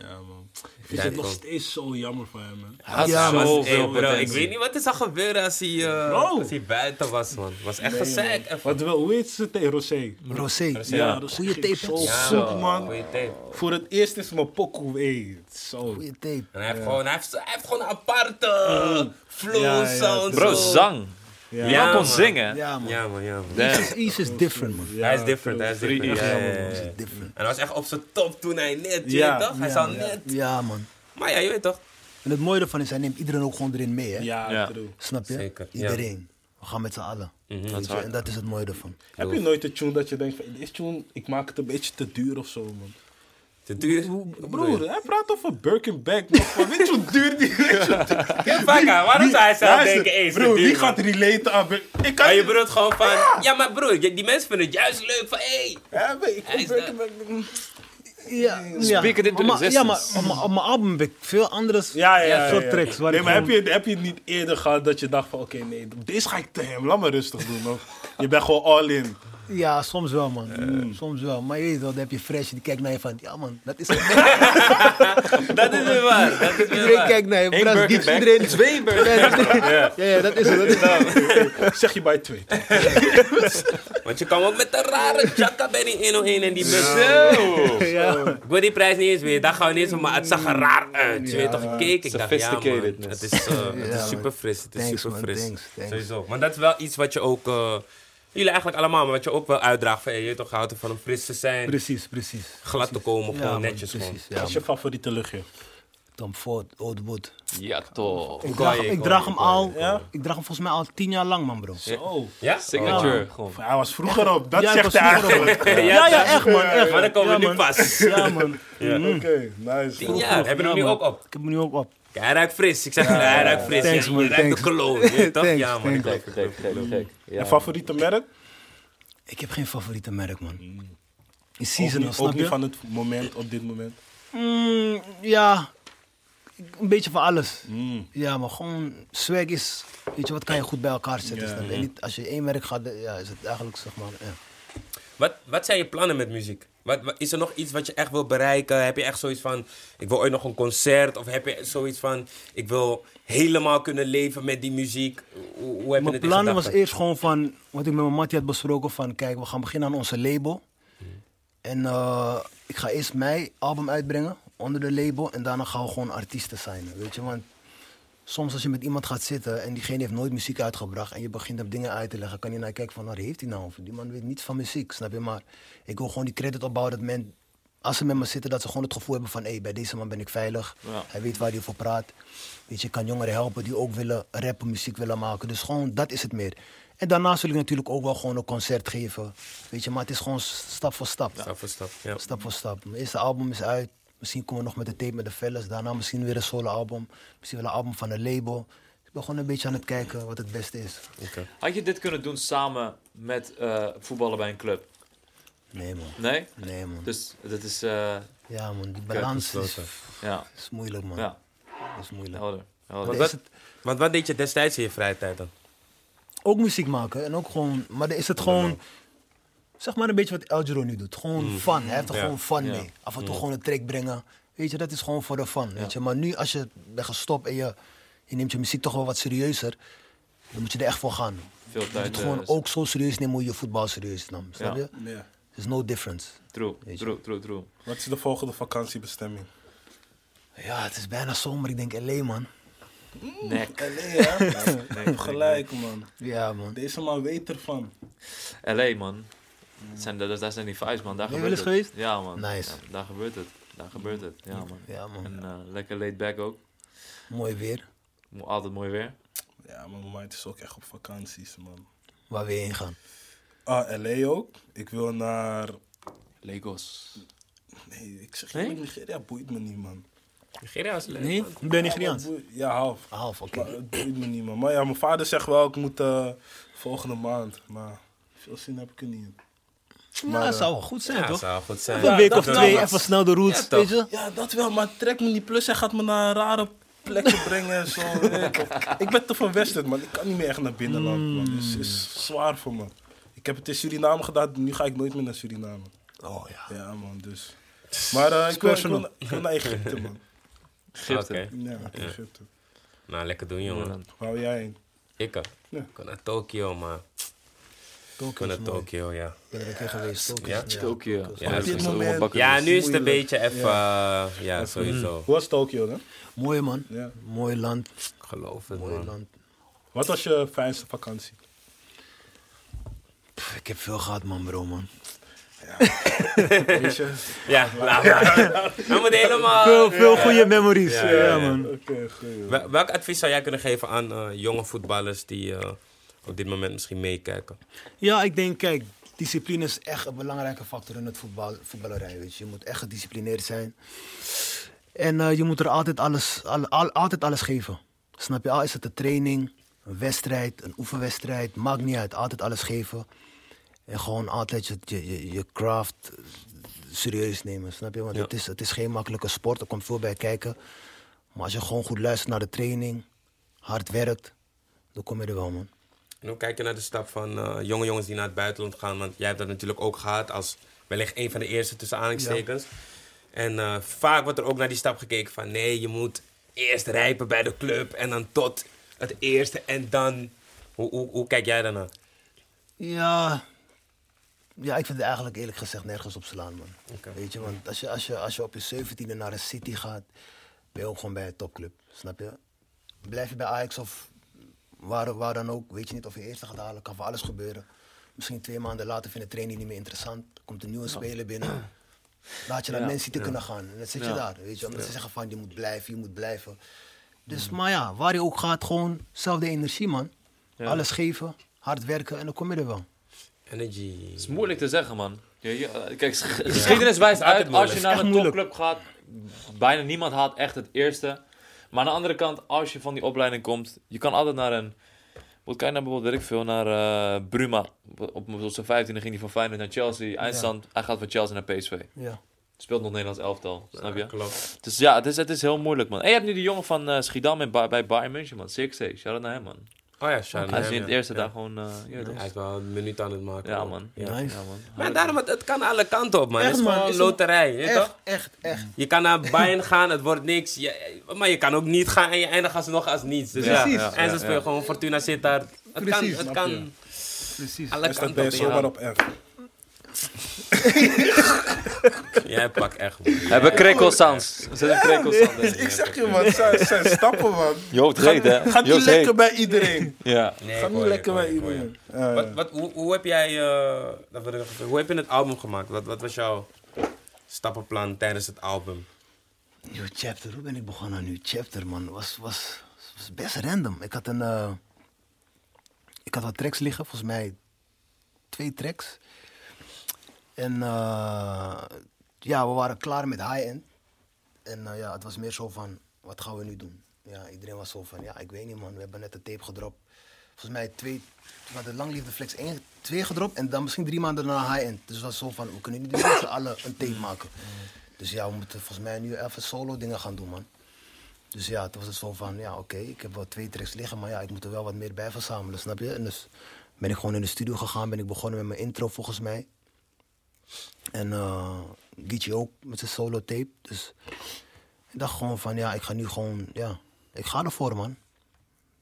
Ja, man. Ik Ja, vind het nog steeds zo jammer voor hem, man. Hij had Ja, maar- zoveel Hey, bro, ik weet niet wat er zou gebeuren als hij, eh, als hij buiten was, man. was echt Nee, gezeik. Wat wel, hoe heet ze tegen Rosé? Rosé. Ja. Rosé Goeie tape. Zo Ja, man. Goeie tape. Voor het eerst is mijn pokoe. Zo. Goeie tape. En hij heeft, gewoon, hij, heeft, hij heeft gewoon een aparte flow, Ja, ja, sound. Bro, zo. zang. Ja. Kon man. zingen. Ja, man. Ja, man, ja, man. Damn. Ease is, Ease is different, man. Ja, hij is different, hij is Drie different. Ja, is. En hij was echt op zijn top toen hij net, je weet toch? Hij ja, zou ja. net. Ja, man. Maar ja, je weet toch? En het mooie ervan is, hij neemt iedereen ook gewoon erin mee, hè? Ja, Ja. true. Snap je? Zeker, ja. Iedereen. We gaan met z'n allen. Mhm. Hard. En dat is het mooie ervan. Heb je nooit een tune dat je denkt van, deze tune, ik maak het een beetje te duur of zo, man? Te duur. Broer, hij praat over van, weet je hoe duur die is? Ja, waarom zou hij zelf denken, eens Broer, wie gaat relaten aan Ik kan Maar je niet- bedoelt gewoon van, ja maar broer, die mensen vinden het juist leuk van, hé. Ja, ik vind. Ja, maar, Ja, maar op mijn- album heb ik veel andere Ja, ja, ja. soort tracks. Nee, maar heb je, heb je niet eerder gehad dat je dacht van, oké, nee, deze ga ik te hem, laat me rustig doen. Of je bent gewoon all in. Ja, soms wel, man. Soms wel. Maar je weet wel, dan heb je Fresh, die kijkt naar je van, ja man, dat is het. Dat is weer waar, dat is Iedereen waar. kijkt naar je. Diep, iedereen. twee. Ja, ja, dat is het. Dat is het. Zeg je bij twee. Want je kwam ook met een rare chakka bij die 101 en die bus. Zo. Ja. Ik wil die prijs niet eens weer, dat gaan we niet eens, maar het zag er raar uit. Je weet toch, ik keek, ik dacht, ja man, het is, eh, het is super fris, het is Thanks, super man, fris. thanks, thanks. Sowieso. Maar dat is wel iets wat je ook, eh, jullie eigenlijk allemaal, maar wat je ook wel uitdraagt van, hey, je toch, houdt ervan om fris te zijn, Precies, precies. glad te komen, gewoon man, netjes precies. gewoon. Ja, Wat is je favoriete luchtje? Tom Ford, Old Wood. Ja, toch. Ik draag, ik hem al. Ja? ik draag hem volgens mij al tien jaar lang, man, bro. Zo. Ja? Signature. Hij was vroeger op, dat Ja, zegt hij eigenlijk. Ja, ja, echt, man. Echt. Maar dan komen Ja, we nu man. pas. Ja, man. Oké, nice. Tien jaar, hebben we hem nu ook op. Ik heb hem nu ook op. Ja, hij ruikt fris. Ik zeg hij ruikt fris. Thanks, ja, man, je ruikt de thanks. cologne. je toch? Thanks, ja, man. thanks. Gek, gek, gek, gek. Ja. Je favoriete merk? Ik heb geen favoriete merk, man. In Ook seasonal, niet, snap ook niet je? van het moment op dit moment. Mm, ja, een beetje van alles. Mm. Ja, maar gewoon swag is, weet je, wat kan je goed bij elkaar zetten. Niet, als je één merk gaat, ja, is het eigenlijk zeg maar. Ja. Wat, wat zijn je plannen met muziek? Wat, wat- is er nog iets wat je echt wil bereiken? Heb je echt zoiets van, ik wil ooit nog een concert? Of heb je zoiets van, ik wil helemaal kunnen leven met die muziek? Hoe, hoe heb je Mijn plan was eerst gewoon van, wat ik met mijn mattie had besproken, van kijk, we gaan beginnen aan onze label. En eh, ik ga eerst mijn album uitbrengen onder de label en daarna gaan we gewoon artiesten signen, weet je. Want soms als je met iemand gaat zitten en diegene heeft nooit muziek uitgebracht en je begint hem dingen uit te leggen, kan je naar kijken van, waar heeft hij nou over? Die man weet niets van muziek, snap je? Maar ik wil gewoon die credit opbouwen dat men, als ze met me zitten, dat ze gewoon het gevoel hebben van, hé, bij deze man ben ik veilig. Ja. Hij weet waar hij over praat. Weet je, ik kan jongeren helpen die ook willen rappen, muziek willen maken. Dus gewoon, dat is het meer. En daarna zul ik natuurlijk ook wel gewoon een concert geven. Weet je, maar het is gewoon stap voor stap. Stap voor stap, ja. Stap voor stap. Mijn eerste album is uit. Misschien komen we nog met de tape met de fellas. Daarna misschien weer een solo album. Misschien wel een album van een label. Ik ben gewoon een beetje aan het kijken wat het beste is. Oké. Had je dit kunnen doen samen met eh, voetballen bij een club? Nee man. Nee? Nee man. Dus dat is, eh, Ja man, die balans is, ja, is moeilijk man. ja, Dat is moeilijk. helder. Want wat, het want wat deed je destijds in je vrije tijd dan? ook muziek maken en ook gewoon, maar is het gewoon, zeg maar een beetje wat Elgero nu doet. Gewoon fun, hij heeft er Ja. gewoon fun Ja. mee. Af en toe gewoon een track brengen. Weet je, dat is gewoon voor de fun, weet je. Maar nu als je bent gestopt en je, je neemt je muziek toch wel wat serieuzer, dan moet je er echt voor gaan. Veel Je moet tijd. het eh, gewoon ook zo serieus nemen hoe je voetbal serieus nam, snap Ja. je? Ja. There's no difference. True, true, true, true. Wat is de volgende vakantiebestemming? Ja, het is bijna zomer, ik denk LA man. Nek. LA, hè? Je hebt gelijk, man. Ja man. Deze man weet ervan. LA, man. Dat zijn, dat, dat zijn die vibes, man. Daar Ben je gebeurt wel eens het. Ja, man. Nice. Ja, daar gebeurt het. Daar gebeurt het. Ja, man. Ja man. En eh, lekker laid back ook. Mooi weer. Altijd mooi weer. Ja, maar mijn mind is ook echt op vakanties, man. Waar we heen gaan. Ah, LA ook. Ik wil naar... Lagos. Nee, ik zeg Nee? je, Nigeria boeit me niet, man. Nigeria is leuk. Nee? Ben je Nigeriaans? Ja, half. Half, oké. Het boeit me niet, man. Maar ja, mijn vader zegt wel, ik moet eh, volgende maand. Maar veel zin heb ik er niet in. Ja, Maar, dat eh, zou wel goed zijn, Ja, toch? zou goed zijn. een week of wel, twee, maar- even snel de roots, Ja, toch. weet je? Ja, dat wel, maar trek me niet. Plus hij gaat me naar rare plekken brengen en zo. ik ben te van Western, man. Ik kan niet meer echt naar binnenland, man. Het is, is zwaar voor me. Ik heb het in Suriname gedaan, nu ga ik nooit meer naar Suriname. Oh ja. Ja, man, dus. Maar eh, ik, wil, ik, wil, ik wil naar Egypte, man. Egypte. Oké. Ja, Egypte. Nou, lekker doen, jongen. Wil jij heen? Ik, Ja. ik wil naar Tokio, maar mooi. Tokio, ja. Ik ben er een keer geweest. Tokio. Ja? Ja. Op dit moment-. Ja, nu is het een beetje even, eh, ja, sowieso. Hoe was Tokio, dan? Mooi man. Ja. Mooi land. Ik geloof het, Mooi man. land. Wat was je fijnste vakantie? Pff, ik heb veel gehad man bro man. Weet je? Ja, nou, we moeten helemaal... Veel, veel goede memories. Ja, Ja, ja, ja. man. Oké, goed. Wel- Welk advies zou jij kunnen geven aan eh, jonge voetballers die eh, op dit moment misschien meekijken? Ja, ik denk, kijk, discipline is echt een belangrijke factor in het voetbal, voetballerij. Weet je. je moet echt gedisciplineerd zijn. En eh, je moet er altijd alles, al, al- altijd alles geven. Snap je? Al is het een training, een wedstrijd, een oefenwedstrijd. Maakt niet uit. Altijd alles geven. En gewoon altijd je, je, craft serieus nemen. Snap je? Want Ja. het, is, het is geen makkelijke sport. Er komt veel bij kijken. Maar als je gewoon goed luistert naar de training, hard werkt, dan kom je er wel, man. En hoe kijk je naar de stap van eh, jonge jongens die naar het buitenland gaan? Want jij hebt dat natuurlijk ook gehad als wellicht een van de eerste tussen aanhalingstekens. En eh, vaak wordt er ook naar die stap gekeken van nee, je moet eerst rijpen bij de club en dan tot het eerste en dan... Hoe, hoe, hoe kijk jij daarnaar? Ja, ja, ik vind het eigenlijk eerlijk gezegd nergens op slaan, man. Weet je, want als je, als, je, als je op je 17e naar een City gaat, ben je ook gewoon bij een topclub. Snap je? Blijf je bij Ajax of waar, waar dan ook, weet je niet of je eerste gaat halen, kan voor alles gebeuren. Misschien twee maanden later vind je de training niet meer interessant. Komt een nieuwe speler binnen. Laat je naar Ja. Man City kunnen gaan. En dan zit je daar, weet je. Omdat ze zeggen van, je moet blijven, je moet blijven. Dus, maar ja, waar je ook gaat, gewoon zelfde energie, man. Ja. Alles geven, hard werken en dan kom je er wel. Energy. Het is moeilijk te zeggen, man. Ja, ja, eh, kijk, sch- geschiedenis wijst uit, als je naar een moeilijk. topclub gaat, bijna niemand haalt echt het eerste. Maar aan de andere kant, als je van die opleiding komt, je kan altijd naar een... Wat kijk naar bijvoorbeeld, weet ik veel, naar eh, Bruma. Op, zijn 15 ging hij van Feyenoord naar Chelsea. Eindstand, hij gaat van Chelsea naar PSV. Ja. Speelt nog Nederlands elftal, snap je? Klopt. Dus ja, het is, het is heel moeilijk, man. En je hebt nu die jongen van eh, Schiedam in, Ba- bij Bayern München, man. Sixte, shout out naar hem, man. Oh ja, Sean. Hij is in het ja. eerste Ja. daar gewoon... eh, ja, toch? Hij is wel een minuut aan het maken. Ja, man. Ja. Nice. Ja, man. Maar daarom, het, het kan alle kanten op, man. Echt, het is man. gewoon een loterij, je Echt, toch? echt, echt. Je kan naar Bayern gaan, het wordt niks. Je- maar je kan ook niet gaan en je eindigt alsnog als niets. Dus ja, Precies. en ze Ja, spelen ja. gewoon Fortuna zit daar. Het Precies, kan, het kan je. Precies. alle Dus dan kanten ben je op. zomaar Ja. op F. Jij pakt echt goed. We hebben krekel sounds. Zit een krekel sound in. Ik zeg je, man, het zijn, zijn stappen, man. Joost hè? Gaat niet lekker bij iedereen. Ja. Nee, Gaat ik niet lekker bij iedereen. Wat, wat, hoe, hoe heb jij, eh, dat wil ik nog even- hoe heb je het album gemaakt? Wat, wat was jouw stappenplan tijdens het album? Nieuw chapter, hoe ben ik begonnen aan nieuw chapter, man? Was, was, was best random. Ik had een. eh, ik had wat tracks liggen, volgens mij twee tracks. En eh, ja, we waren klaar met high-end. En eh, ja, het was meer zo van: wat gaan we nu doen? Ja, iedereen was zo van: ja, ik weet niet, man. We hebben net de tape gedropt. Volgens mij twee. We hadden Lang Liefde Flex 1, 2 gedropt en dan misschien drie maanden daarna high-end. Dus het was zo van: we kunnen niet met z'n allen een tape maken. Dus ja, we moeten volgens mij nu even solo dingen gaan doen, man. Dus ja, toen was het zo van, ja, oké, ik heb wel twee tracks liggen, maar ja, ik moet er wel wat meer bij verzamelen, snap je? En dus ben ik gewoon in de studio gegaan, ben ik begonnen met mijn intro volgens mij. En eh Geechee ook met zijn solo tape. Dus ik dacht gewoon van, ja, ik ga nu gewoon, ja, ik ga ervoor, man.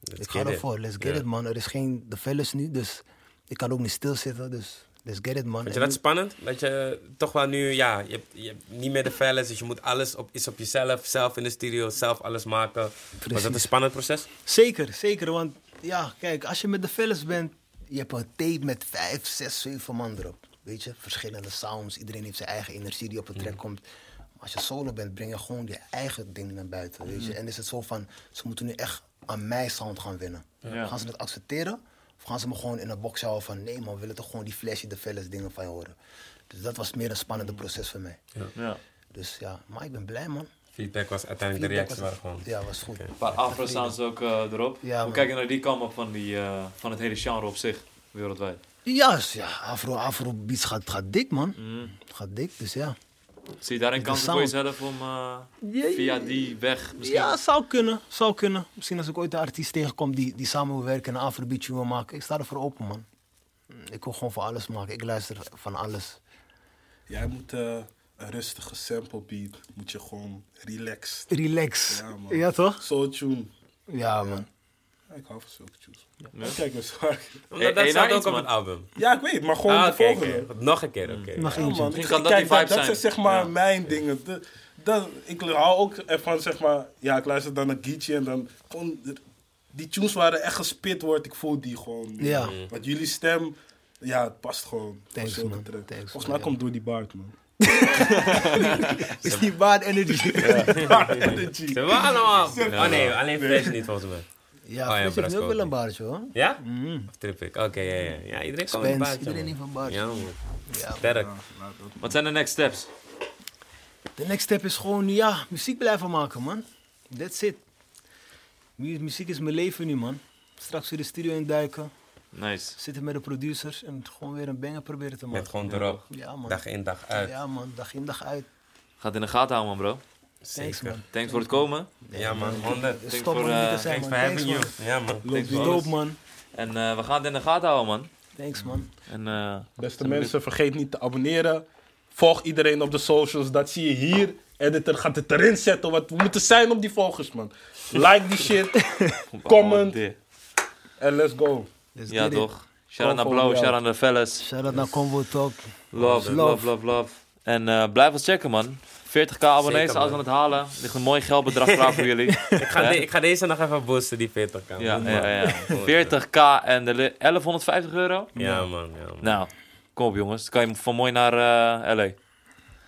Let's ik ga ervoor, let's get it, man. Er is geen de fellas nu, dus ik kan ook niet stilzitten, dus let's get it, man. Vind je dat spannend? Dat je toch wel nu, ja, je hebt, je hebt niet meer de fellas, dus je moet alles op, is op jezelf, zelf in de studio, zelf alles maken. Was dat een spannend proces? Zeker, zeker. Want ja, kijk, als je met de fellas bent, je hebt een tape met vijf, zes, zeven man erop. Weet je, verschillende sounds. Iedereen heeft zijn eigen energie die op de track komt. Maar als je solo bent, breng je gewoon je eigen ding naar buiten. Weet je, en is het zo van, ze moeten nu echt aan mijn sound gaan winnen. Ja. Gaan ze het accepteren? Of gaan ze me gewoon in een box houden van, nee man, we willen toch gewoon die flashy, de fellas dingen van je horen. Dus dat was meer een spannende proces voor mij. Ja. Dus ja, maar ik ben blij man. Feedback was uiteindelijk de was- waren gewoon. Ja, was goed. Een paar afro-sounds ook eh, erop. Ja, Hoe kijk je naar die kant op van, die, eh, van het hele genre op zich, wereldwijd? Ja, ja Afro, Afro Beats gaat, gaat dik, man. Gaat dik, dus ja. Zie je daarin De kansen voor jezelf om eh, Ja, via die weg misschien... Ja, zou kunnen. Zou kunnen. Misschien als ik ooit een artiest tegenkom die, die samen wil werken en een Afro Beat wil maken. Ik sta ervoor open, man. Ik wil gewoon voor alles maken. Ik luister van alles. Jij moet eh, een rustige sample beat, moet je gewoon relaxed. Relax. Ja, man. Ja, toch? Soul tune. Ja, man. Ja, ik hou van zulke tunes. Ja. Kijk eens waar. Omdat Hey, dat staat nou ook op het album. Ja, ik weet, maar gewoon Ah, de volgende. oké. Nog een keer, oké. Nog Ja, man. Ik- kan dat kijk, die vibe dat zijn. zijn zeg maar Ja. mijn dingen. De- dat, ik hou ook ervan, zeg maar, ja, ik luister dan naar Geechee en dan gewoon, die tunes waren echt gespit wordt, ik voel die gewoon. Ja. Want jullie stem, ja, het past gewoon. Thanks, man. Thanks, Volgens man, mij ja. komt door die baard, man. Is die bad energy? Baard energy. Ze hebben allemaal. Oh nee, alleen Fresh niet volgens mij. Ja, Oh ja, heeft nu ook wel een baardje, hoor. Ja? Mhm. Of trip ik? Oké, ja, ja. Ja, iedereen kan een baardje, iedereen heeft een baardje. Ja, man. Sterk. Wat zijn de next steps? De next step is gewoon, ja, muziek blijven maken, man. That's it. Mu- muziek is mijn leven nu, man. Straks weer de studio induiken. Nice. Zitten met de producers en gewoon weer een banger proberen te maken. Met gewoon erop. Ja, man. Dag in, dag uit. Ja, man. Dag in, dag uit. Gaat in de gaten houden, man, bro. Thanks, man. Thanks voor het komen. Ja, man, 100. Dus Thanks Stop voor, man, niet te zijn, Thanks man. for Thanks, having you. Ja, man. Loopt Thanks dope, man. En eh, we gaan het in de gaten houden, man. Thanks, man. En, eh, Beste mensen, vergeet niet te abonneren. Volg iedereen op de socials. Dat zie je hier. Editor gaat het erin zetten. Wat we moeten zijn op die volgers, man. Like die shit. Comment. En let's go. Let's Ja, toch? Shout-out naar ja. shout-out naar de fellas. Shout-out naar Convo Talk. Love, Love. love, love, love. En eh, blijf ons checken, man. 40k abonnees, als we het halen. ligt een mooi geldbedrag klaar voor jullie. Ik ga, de- ik ga deze nog even boosten, die 40 kan. Ja, ja, ja. 40k en de li- 1150 euro. Ja, man. Ja, man. Nou, kom op jongens. Dan kan je van mooi naar eh, LA.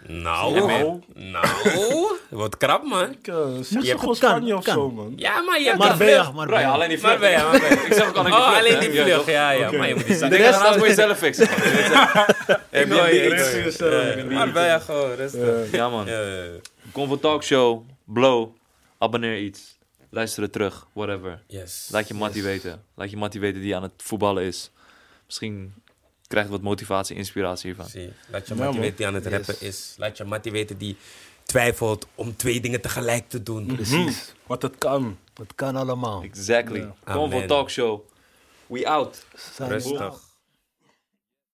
Nou, Ja, man. nou. Wordt krap, man. Ik uh, zeg Je gewoon Spanje of kan. zo, man. Ja, maar je hebt Maar vlucht? maar Bro, alleen die vlucht. maar. Ik zeg ook alleen die Oh, vlucht. alleen hè? die Ja, vlucht. Ja, ja. Oké. Maar je moet die De zakken. rest daarnaast moet je zelf fixen. Ik jezelf. Ben je gewoon rustig. Ja man. Ja, ja, ja. Convo Talkshow, Blow, abonneer iets. Luister het terug, whatever. Yes. Laat je Mattie weten. Laat je Mattie weten die aan het voetballen is. Misschien krijgt wat motivatie, inspiratie hiervan. Zie, laat je Ja, Mattie weten die aan het Yes. rappen is. Laat je Mattie weten die twijfelt om twee dingen tegelijk te doen. Precies. Wat het kan. Het kan allemaal. Exactly. Ja. Convo Amen. Talkshow, We out. Rustig. out.